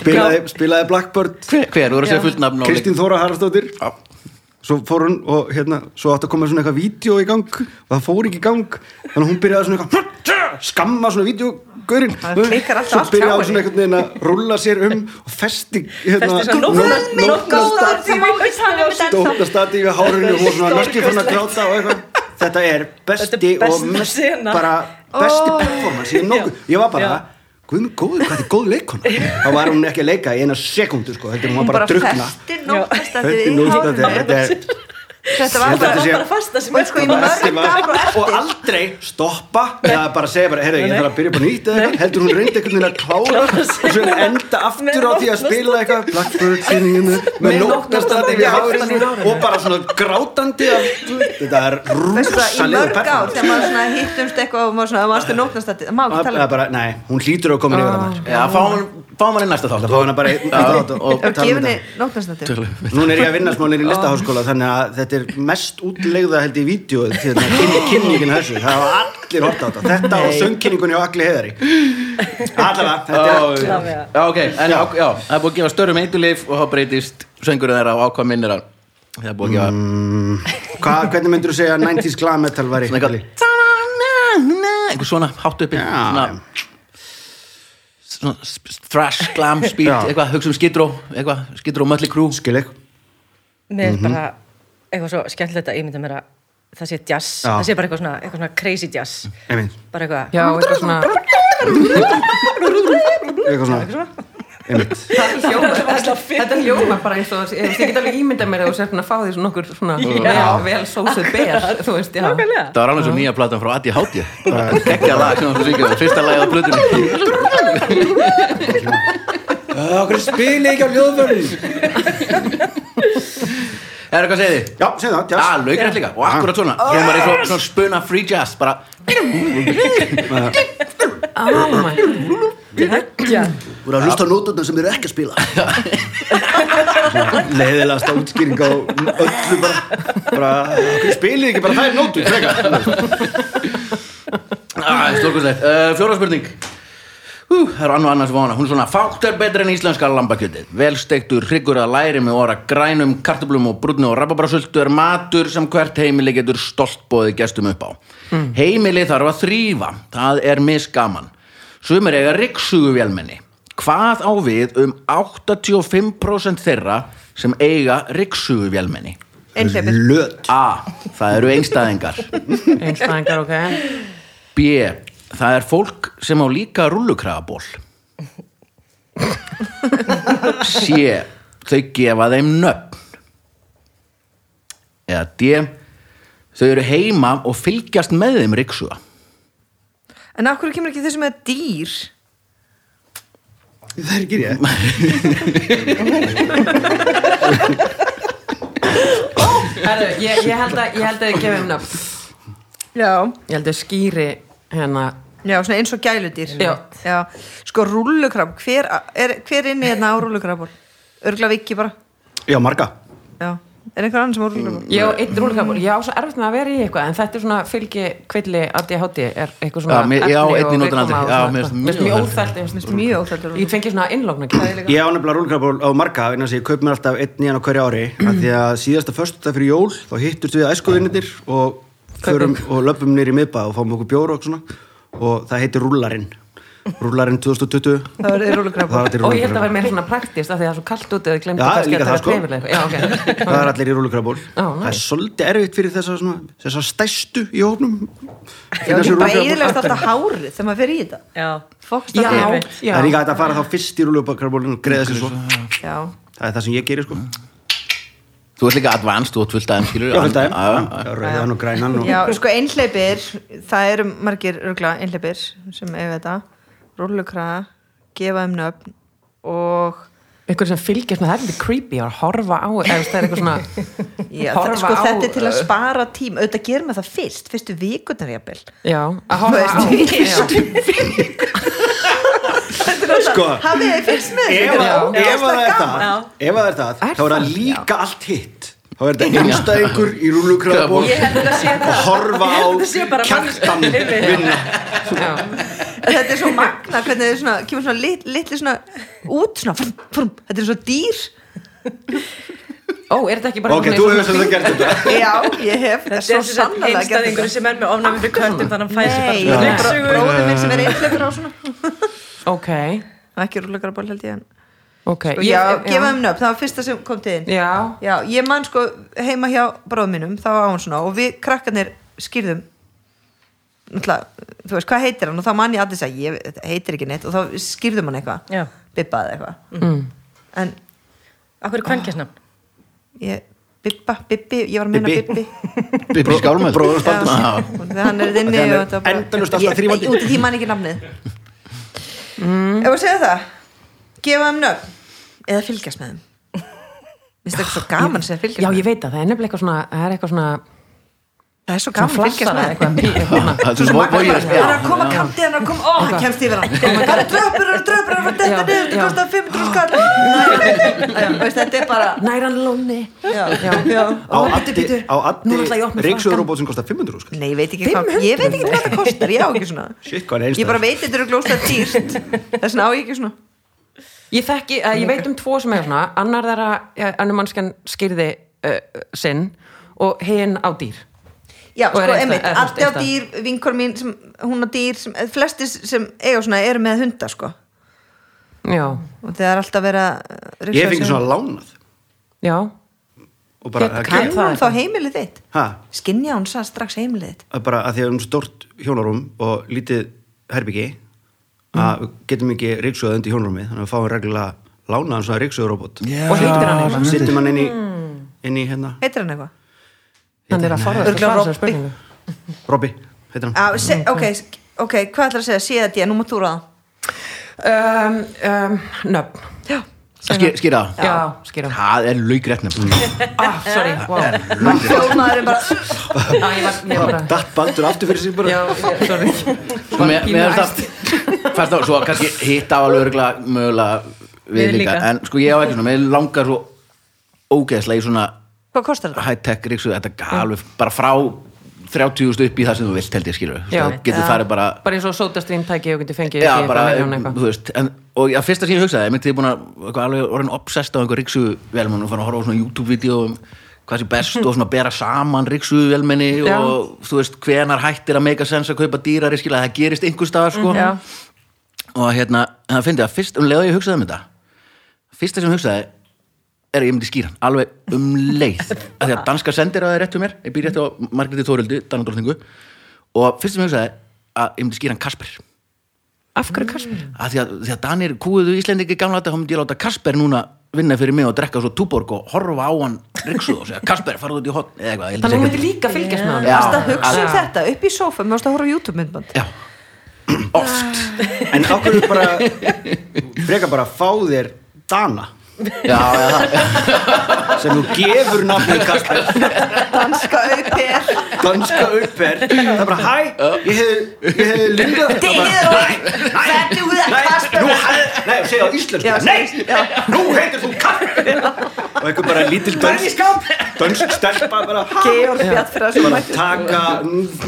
spilaði, spilaði Blackbird. Hver, hver, þú voru að segja fullt nafn á leik- Kristín Þóra Haraldsdóttir. Já. svo fór hún og hérna svo átti að koma svona eitthvað vídeo í gang. Og það fór ekki í gang. Þannig að hún byrjaði svona eitthvað skamma svona vídeogurinn Það klikkar alltaf svo allt hjá byrjaði hún henni. svona einhvern veginn að rúlla sér um og festi hérna, Festi um þetta ennþá. stóttastati við hárinu og hún svona næstu fyrir að gráta og eitthvað þetta er besti Þetta er og mest bara besti performance ég, var bara Já. Guð minn góður, hvað þetta er góð leikona þá var hún ekki að leika í eina sekundu sko, heldur hún var hún bara bara að drukna festi nóttastætti Þetta er við nústandi, hárinu. þetta er þetta var bara sé- bara fasta sem sko og aldrei stoppa eða bara segja bara, heyrðu, ég þarf að byrja upp á nýtt eða eitthvað, heldur hún reyndi einhvern veginn að klára og svo enda aftur á því að spila eitthvað. Blackbird singinu með nóttastandi við hárinu og bara svona grátandi af, þetta er það, ár performance. þegar maður svona hittumst eitthvað og maður svona, maður stu nótnastætti það má ekki Það tala um. bara, nei, hún hlýtur að koma yfir að maður. Já, fáum fáum hann í næsta Það þátt fá og, og og tala um gefinni nótnastættu Núna er ég að vinna smálir þetta er mest útlegða held í vídeo því að kynni, kynningin þessu. Það hafa allir hort á þetta. Þetta og söngkynningunni og allir heðari Allavega, þetta er. Já, ok, en já, já, það er búið að gefa störum eitulif og þá breytist söngurinn þeirra á ákvað minnir að það er búið að gefa Hvað, hvernig myndur þú segja að 90s glam metal væri? svona eitthvað einhver svona hátt uppi. Svona, thrash, glam, speed eitthvað, hugsa um skidró eitthvað, skidró, mölli krú Skil ekki Mér Mhm. er bara eitthvað svo skemmtilegt að ímynda mér að það sé jazz, Já. það sé bara eitthvað svona, eitthvað svona crazy jazz Einmitt. bara eitthvað Já, eitthvað svona Eitthvað svona Einmitt. Þetta hljóma- bara eins og ég get alveg ímynda mér að þú sér að fá því svona nokkur svona vel, vel sósuð ber þú veist, já Nákvæmlega. það var alveg svo nýja platan frá Adi Hátti bara geggja lag sem þú syngja fyrsta lagið á plötunni Okkur spili ekki á ljóðvörn er eitthvað að segja þið? Já, segð það, Já, jazz laukrætt líka, og akkurat svona. Kemur í svo, svona spuna free jazz bara, Oh my Þú eru að hlusta á nóturna sem eru ekki að spila. Leiðilegasta útskýring á öllu bara. Bara, spilið ekki bara þær nótur frekar. Að, stórkostlegt. Uh, fjóra spurning Hú, það er annu annars vona, hún svona fátt er betur en íslenska lambakjötið. Velsteiktur, hryggur að læri með óra grænum, kartöblum og brúnni og rababrásöldu er matur sem hvert heimili getur stolt bóðið gestum upp á. Heimili þarf að þrýfa það er misgaman. Sumir eiga ryggsuguvélmenni hvað á við um 85% þeirra sem eiga ryggsuguvélmenni einhleipir Löt. A. Það eru einstæðingar. Einstæðingar, ok. B. Það er fólk sem á líka rullukrafaból. C. Þau gefa þeim nöfn. Eða D. Þau eru heima og fylgjast með þeim ryksuga. En af hverju kemur ekki þessu með dýr? Það er ekki ég Herru, ég, held að ég held að ég gefum nöfn. Já, Ég held að skýri hérna. Já, svona eins og gæludýr. Já. sko rúllukrab hver, er, hver inni hérna á rúllukrabból örgla viki bara. Já, marga. Já. er einhver annan sem á rúllukrabból Ég á einn rúlukapur, ég á svo erfitt með að vera í eitthvað en þetta er svona fylgi kvilli ADHD er eitthvað svona Já, mér- ég á efni einn í og nótuna viðkoma aldrei. og Já, svona mér eitthvað. finnst Mér mjög finnst mjög óþælt mjög óþæltur Ég fengi svona innlókn Ég á nefnilega rúlkraból á marga vegna þess að ég kaup mér alltaf einn nýjan á hverju ári. Af því að síðasta föstudag fyrir jól þá hittust við æskuvinnitir og, förum, og löpum nýr í miðbæ og fáum okkur bjóra og svona. Og það heitir rúlarinn rúlarinn 2020 það er það er Og ég held að rúllukrabból vera meira svona praktist af því að það er svo kallt út eða líka að það, sko. Já, ok. Það er allir í rúlukraból Ó, það er svolítið erfitt fyrir þessar svona, þessar stæstu í hópnum. Já, ekki bara eðilegast alltaf hárið þegar maður fer í þetta. Já, fokst Já, það já. Það er líka að fara þá fyrst í rúlukrabólinu og greiða sér svo. Já, það er það sem ég gerir sko Þú ert líka advanced, þú ert fullt aðeim skilur Já, fullt aðeim, rauðan og grænan og já, sko einhleipir það eru margir örgla einhleipir sem eiga þetta. Rúllukraga, gefa þeim nöfn og Ykkur sem fylgjast með það er litið creepy að horfa á eða það er eitthvað svona Já, það, sko, á, þetta er til að spara tím. Auðvitað gerum við það fyrst, fyrstu vikunar jafnvel. Já, að horfa á Veist, Já. Sko, hafið þið fyrst með að- ef að það er það Já. ef að það er það, þá er það líka allt hitt. Þá er þetta einstæðingur í rúlukraból ég held að þetta sé og það horfa á Þetta sé bara kjartan vinna. Þetta er svo magna hvernig þið svona, kemur svona lit, litli svona út svona, frum, frum, þetta er svo dýr. Ó, er þetta ekki bara ok, þú hefur sem það gert þetta. Já, ég hef Þetta svo er sagt sannlega einstæðingur þetta. sem er með ofnæmi fyrir köttum þannig að hann fæ sér nei, bara það er ryksugu. bró- bróðir minn sem er einhleipur á svona Ok, ekki rúllukraból held ég en ok og já, gefa þeim nöfn, það var fyrsta sem kom til þín. Já, já, ég man sko heima hjá bróðum mínum, þá á hann svona og við krakkarnir skýrðum náttúrulega, þú veist, hvað heitir hann? Og þá man ég allir að ég heitir ekki neitt og þá skýrðum hann eitthvað, Já, bibbaði eitthvað. Mm. en akkur er kvenkjasnafn ég, bibba, bibbi, ég var að minna Bibbi. bibbi. Bibbi skálmöld. Bróður Já, spaldur og þegar hann er inni og þetta bara- endalaust alltaf Ég- þrífandi. Út í því man ekki nafnið ef að segja það gefa þeim nöfn eða fylgjast með þeim. Mér finnst eitthvað svo gaman sem að Já, fylgjast með ég veit að það er nefnilega eitthvað svona það er eitthvað svona það er svo gaman að fylgjast með. Það er að að koma er að koma, ó, kemst yfir hann. hann er dröpur, er dröpur, er þetta niður, þetta kostar 500 skall. Þetta er bara Næran lóni. Já, já, já. á að addi ríksöðurróbót sem kostar 500 skall. Nei, ég veit ekki hvað, ég veit ekki hvað það kostar, ég á ekki svona. Shit, hvað er Ég bara veit þetta eru glósta dýrt. Þess vegna á ég ekki svona. Ég þekki, uh, ég veit um tvo sem er svona. Annar þeirra, ja, annur mannskjan skýrði uh, sinn og hinn á dýr Já, Og sko, einmitt, allt á dýr, vinkor mín sem, hún á dýr, sem, flestir sem eiga svona eru með hunda, sko. Já, og það er alltaf verið að Ég fengi svona lánað. Já, og bara, það kann- hún þá heimilið þitt? ha, Skinja hún sað strax heimilið þitt? að bara að því að við erum stort hjónarum og lítið herbyggi að við getum ekki ríksöðu undir hjónarumi þannig að við fáum reglulega lánaðan svona ríksöðuróbot og heitir hann eitthvað. sittum hann inn í inn í hérna, Heitir hann eitthvað? Hann er að forðast að svara þessar spurningu. Robby heitir hann. Á, se, ok, ok, hvað ætlar að segja? Séð þetta, nú mátt þú ráða? Um, um, Nöfn. Já, Ski- Skýra. Það Já, skýra. Það er nefnilega ah, Sorry, wow hljóðmaður er bara ah, Ég var, ég var bara Datt baldur aftur fyrir sig bara? Sko, fannst það svo kannski hitta á alveg örugglega mögulega við líka. en sko ég á ekki svona, mér langar svo ógeðslega í svona Hvað kostar þetta? high-tech ríksu, þetta er alveg bara frá 30.000 upp í það sem þú vilt held ég skilur Já. það getur farið bara Bara eins og sótastrín tæki og getur fengið Já, bara, veist en, og já, fyrsta sem ég hugsaði, ég myndi ég búin að alveg orðin obsessed á einhver ríksu velmenn og fann að horfa á svona YouTube-vídeó um hvað sé best og svona bera saman ríksu velmenni Já. og þú veist hvenar hættir að make a sense að kaupa dýrari skilja, það gerist einhver staðar sko Já. og hérna, það fyndi að fyrst um leið og ég hugsaði um þetta fyrsta sem ég hugsaði er að ég myndi skýra hann, alveg um leið. Af því að danska sendir að það er rétt hjá mér. Ég býr rétt á Margréti Þórildi, Danadrótningu og fyrst sem ég hugsaði að ég myndi skýra hann Kasper. Af hverju Kasper? að því að, því að Danir kúuðu Íslendingi gamla þetta, þá myndi ég láta Kasper núna vinna fyrir mig og drekka svo túborg og horfa á hann riksuð og segja Kasper, farðu út í hotn Þannig að hún myndi líka fylgjast með hann Já. Varstu að hugsa um þetta upp í sófa, mér varst að horfa á YouTube-myndband? Já, oft. En ákveður bara freka bara fá þér Dana Já, já, það sem þú gefur nafnið Kasper Danska auper danska upper það er bara hæ, ég hefði lindað Þetta er það Kasper nú hæ, nei, segja á íslensku. Nei, já. nú heitir þú Kasper og einhver bara lítil dönsk dönsk stelpa bara Georg Bjartfræð sem bara mætti taka,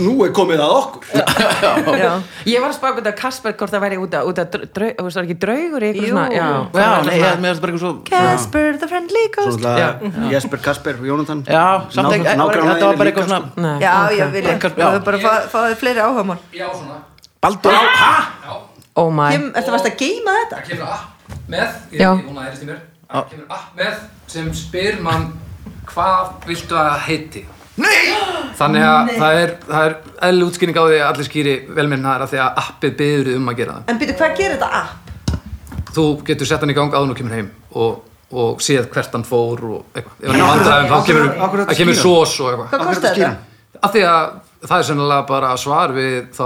nú er komið að okkur. Já, Ég var að spaka út af Kasper hvort það væri út af, það er draugur eitthvað svona, já, Já, nei, ég með þetta bara eitthvað svo Casper the friendly ghost Jesper Kasper Jónatan Já, samt ekki, þetta var bara eitthvað svona Nei, Já, vilja Kasper, Það já. er bara að fá- fá þið fleiri svona. Baldur? Oh my Kem- Ertu varst að geima þetta? Það kemur app með, ég hún að heyrist í mér, það kemur app með sem spyr mann hvað viltu að heiti. Nei! Þannig að það er, það er eðli útskýring á því að allir skýri velminnaðar af því að appið byður um að gera það. En byrju, hvað gerir þetta app? Þú getur sett hann í gang áður og kemur heim og, og séð hvert hann fór og eitthvað. Þá kemur, það kemur sós og eitthvað. Hvað kostar ertu að þetta? Af því að það er sennilega bara svar við þá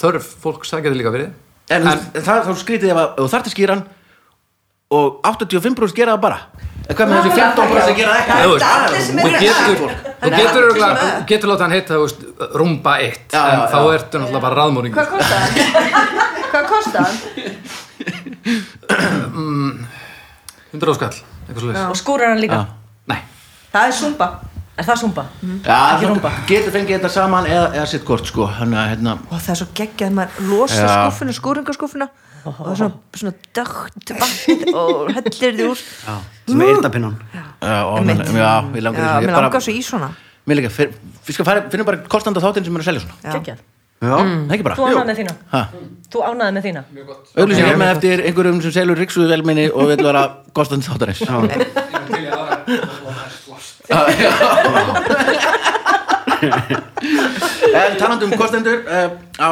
þörf fólks, það getur líka verið. En, en það þá skrítið ef þú þarft að skýra hann og 85% gera það bara En hvað með þessi 15% að gera það Það Þú ekki? þú getur, þú getur, örugglega- þú getur látið hann heita eitt Já, en já, þá já. ertu náttúrulega bara raðmóringi Hvað kostar hann? Hvað kostar hann? 100 skall, eitthvað svo Og skúrar hann líka? Nei, Það er Zumba. Er það súmba? Já, þú getur fengið þetta saman eða, eða sitt kort sko. Þannig að hérna Og það er svo geggjað maður losa Já. skúfuna, skúringaskúfuna og það er svona, svona dögt vatn og hellir því úr. Já, sem eyrnapinnan. Já. Ég langar svo í svona. Mér líka, við finna bara kostanda þáttinn sem er að selja svona. Já. Kekjað Já, Það ekki bara. Þú ánæði með þína? Ha. Þú ánæði með þína? Auglýsing er með eftir einhverjum sem selur ríksuðu velminni og vil vera kostandi þáttarins En talandi um kostendur uh, á,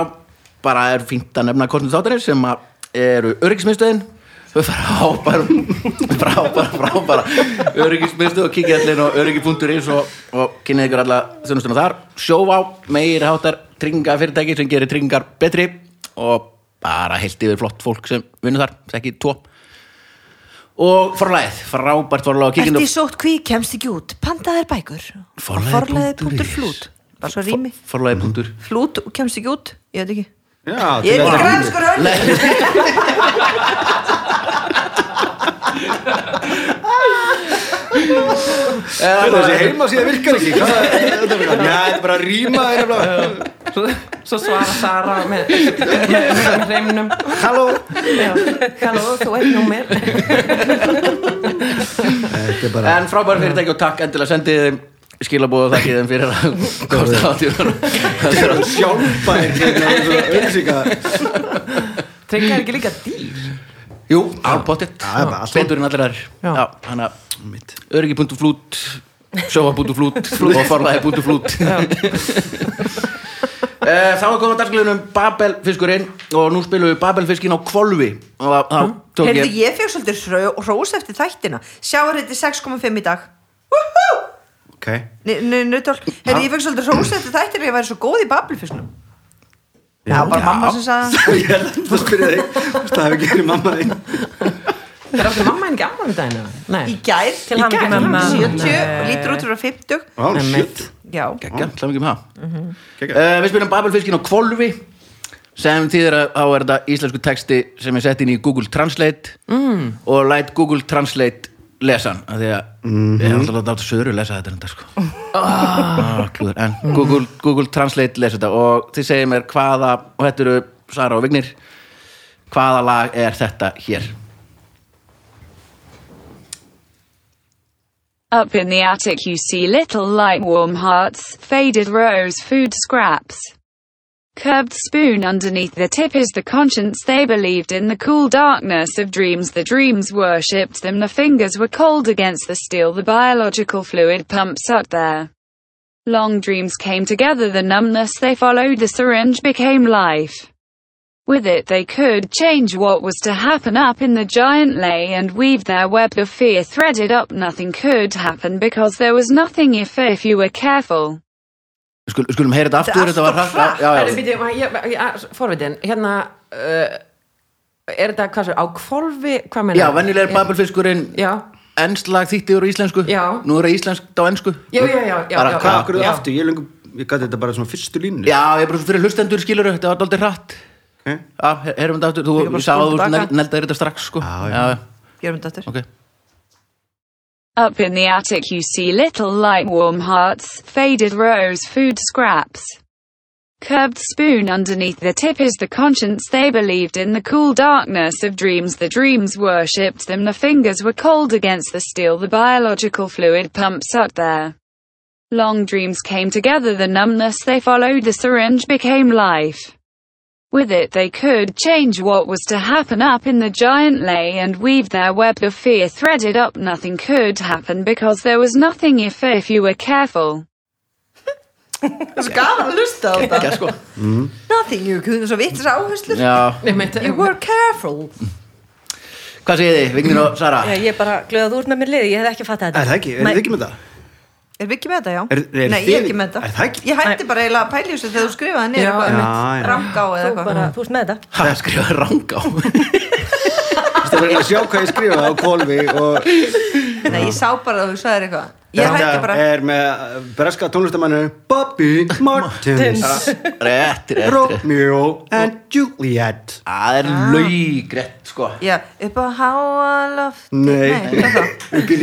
bara er fínt að nefna kostendur þáttarins sem að eru öryggismiðstöðin. Frábæra frábæra, frábæra öryggismiðstöð og kikið allir á öryggi.is og, og kynnið ykkur alla þjónustuna þar. Sjóvá, meiri háttar trygginga fyrirtæki sem gerir tryggingar betri og bara heilt yfir flott fólk sem vinnur þar, ekki tvo. Og forlæðið, frábært forlæð í sótt kví, kemst ekki út? Pantaðir bækur. Forlagið.is. Forlaðið.flút bara svo rými. forlæði punktur. Flút og kemst ekki út, ég veit ekki. Já, ég er grænskur Heyrðu, Þessi heima síðan virkar ekki? Hvað er þetta? Já, þetta er bara að rýma Svo, svo svara Sara með, með, hreimnum Halló? Halló, þú er bara En frábæri fyrirtæki og takk endilega. Sendið þeim skilabóð og þakkið þeim fyrir að kosta átíðunar Þetta er að sjálfbær hérna, auðvitað Tryggja er ekki líka dýr Jú, alpottitt Já, það er bara allt Betur en allir þær Já. Já, hann að Mitt öryggi.flút sjófa.flút og forlæði.flút Eh, Þá er komið að dagsklunum Babelfiskurinn og nú spilum við Babelfiskin á og þá tók Heyrðu, ég ég fekk svolítið hró- hrós eftir þættina. Sjáur þetta 6,5 í dag. Ok. Nautól Heyrðu, ég fekk svolítið hrós eftir þættina Ég væri svo góð í bablifisnum Já, bara mamma sem sagði Ég er alltaf að spyrja þig Það hefur gerði mamma þín. Er áttu mamma henni ekki eða? Nei. Í gær Til Í gær, mamma. 70 og lítur út fyrir 50 Ó, shit. Já, Gekkja, hlað mikið um það. Geggjað. uh, Við spilum Babelfiskin á kvolfi sem þýðir að þá er þetta íslensku texti sem er sett inn í Google Translate. Mm. og læt Google Translate lesa hann af því að ég hef alltaf látið söður lesa þetta enda sko. Ah, klúður. en Google, Google Translate lesa þetta og þið segir mér hvaða og þetta eru Sara og Vignir hvaða lag er þetta hér? Up in the attic you see little light warm hearts, faded rose food scraps. Curved spoon underneath the tip is the conscience they believed in the cool darkness of dreams. The dreams worshipped them. The fingers were cold against the steel. The biological fluid pumps sucked there. Long dreams came together. The numbness they followed. The syringe became life. With it they could change what was to happen up in the giant lay and weave their web of fear threaded up. Nothing could happen because there was nothing if if you were careful. Skul, Skulum heyra þetta aftur Þetta er var ég- ég- Forvitin, hérna uh, Er þetta hvað svo, á meina já, venjulega er Babelfiskurinn Já, ennslag þýtti úr íslensku. Já. nú er það íslenskt á ennsku já, já, já, já, Bara já, Hvað já, akkur já. aftur? Ég lengur Ég gæti þetta bara svona fyrstu línu Já, ég er bara svo fyrir hlustendur skilur þetta var aldrei hratt. Ok. Já, her- heyrum þetta aftur, þú Líka bara ég sá að spóla þú tilbaka. neldaðir þetta strax sko. Já, já. já, gerum þetta aftur. Ok Up in the attic you see little light warm hearts, faded rose food scraps. Curved spoon underneath the tip is the conscience they believed in the cool darkness of dreams. The dreams worshipped them. The fingers were cold against the steel. The biological fluid pumps sucked there. Long dreams came together. The numbness they followed. The syringe became life. With it they could change what was to happen up in the giant lay and weave their web of fear threaded up. Nothing could happen because there was nothing if if you were careful. Það er svo gaman að hlusta á þetta sko Nothing, you could, svo vitt þess áherslur Já, Nei, meit, You were careful hvað segir þið, Vignir og Sara? Ég er bara glöð að þú ert með mér liði, ég hef ekki fattað Er þetta það ekki? Er þið ekki með það? Er við ekki með þetta, já? Er- er Nei, þið- ég er ekki með þetta. er það ekki? Ég hætti bara eiginlega að pæla í þessu þegar þú skrifaði niður Já, eitthvað já, um já. ranga á eða Þú, eitthvað. bara, þú ert með þetta. Það skrifaði rang á. Það er að sjá hvað ég skrifaði á kólfi og Nei, ég sá bara að þú sagðir eitthvað. Ég hætti þetta bara. er með uh, breska tónlistamannu Bobby Martins. Rétt, rétt, Romeo and Juliet. Það er laugrætt, sko. Já, upp á háa loft Nei, upp í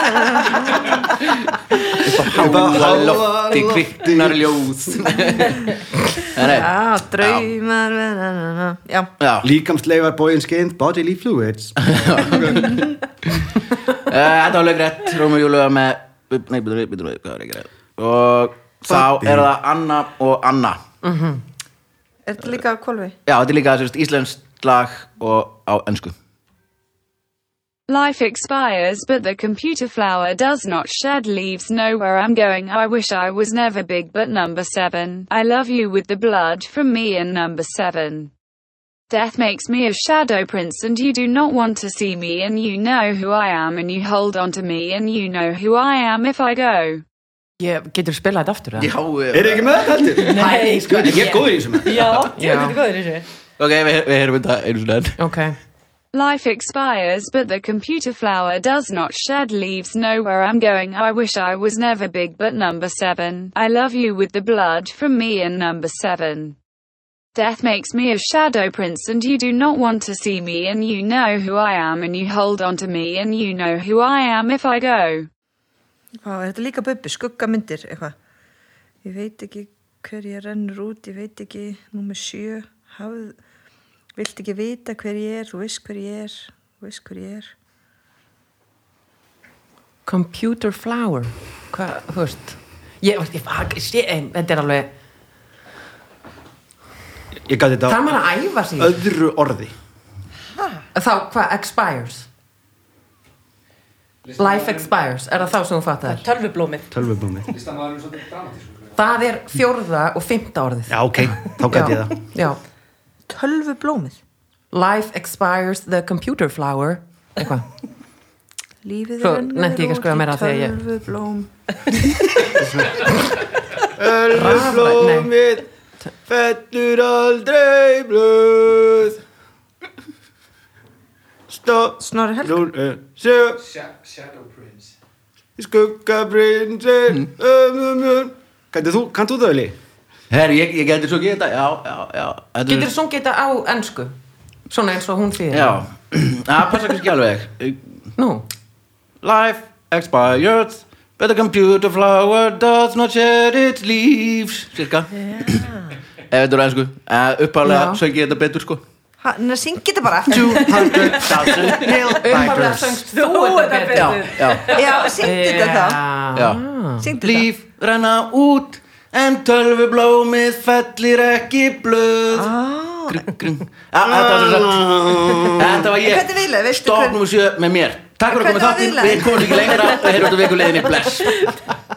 risinu Háa lofti kviknar ljóð Nei, Já, draumar. Já, já. Líkamsleifar boyin skin bodily fluids Eh, Þetta var laugrætt, Róma Júlega með Nei, býtum við, býtum við, hvað er ekki rétt? Og þá er það Anna og Anna. Er þetta líka á kolvi? Já, þetta er líka sérst, íslenskt lag og á ennsku Life expires, but the computer flower does not shed leaves. Know where I'm going. I wish I was never big, but number seven. I love you with the blood from me and number seven. Death makes me a shadow prince, and you do not want to see me, and you know who I am, and you hold on to me, and you know who I am if I go. Ég, getur spilað þetta aftur? eða? Já, Er þið ekki með þetta heldur? Nei, Sko, ég er góður í þessu með Já, Já. þetta er góður í þessu Ok, við, við heyrum þetta einu svona enn Ok Life expires, but the computer flower does not shed leaves. Know where I'm going. I wish I was never big, but number seven. I love you with the blood from me and number seven. Death makes me a shadow prince, and you do not want to see me, and you know who I am, and you hold on to me, and you know who I am if I go. Hvað, er þetta líka bubbi, skuggamyndir eitthvað ég veit ekki hver ég rennur út ég veit ekki, númer sjö hafð, vilt ekki vita hver ég er? Þú veist hver ég er. Þú veist hver ég er. Computer flower. Hvað, þú veist Ég, ég, ég, ég, þetta er alveg Ég gæti þetta Það er maður að æfa sig? öðru orði. Þá, hvað, expires? Life expires, er það þá sem þú fattar? Tölvublómið. Tölvublómi Listamæður er svolítið dramatískur. Það er fjórða og fymta orðið. Já, ok, þá gæti ég það. Já, tölvu blómið life expires the computer flower. Eitthvað. Lífið meira þegar ég- tölvu blóm Tölvublómið fellur aldrei blöð. Snorri Helga. Nú, eh, Shadow Prince. Skuggaprinsinn mm. Kannt þú, kannt þú það, Eli? Herri, ég, ég geti svo þetta Já, já, já. Þetta er- Getur þú sungið þetta á ennsku? Svona eins og hún þýðir. Já, það passa kannski ekki alveg. Nú, Life expired But the computer flower does not shed its leaves. Cirka Ef þetta er ennsku Uppálega Já. söng ég þetta betur sko. Hann syngi þetta bara. 200,000 nail upphaflega biters söngst þú þetta betur. Já, já. Já, syngdi þetta þá. Já. syngdi þetta. Líf renna út En tölvublómið fellir ekki blöð. Ah. Gring Já, þetta var ég. hvern- nummer sjö með mér. Takk fyrir að koma þáttinn? Við komum ekki lengra Við erum þetta vikuleginni Bless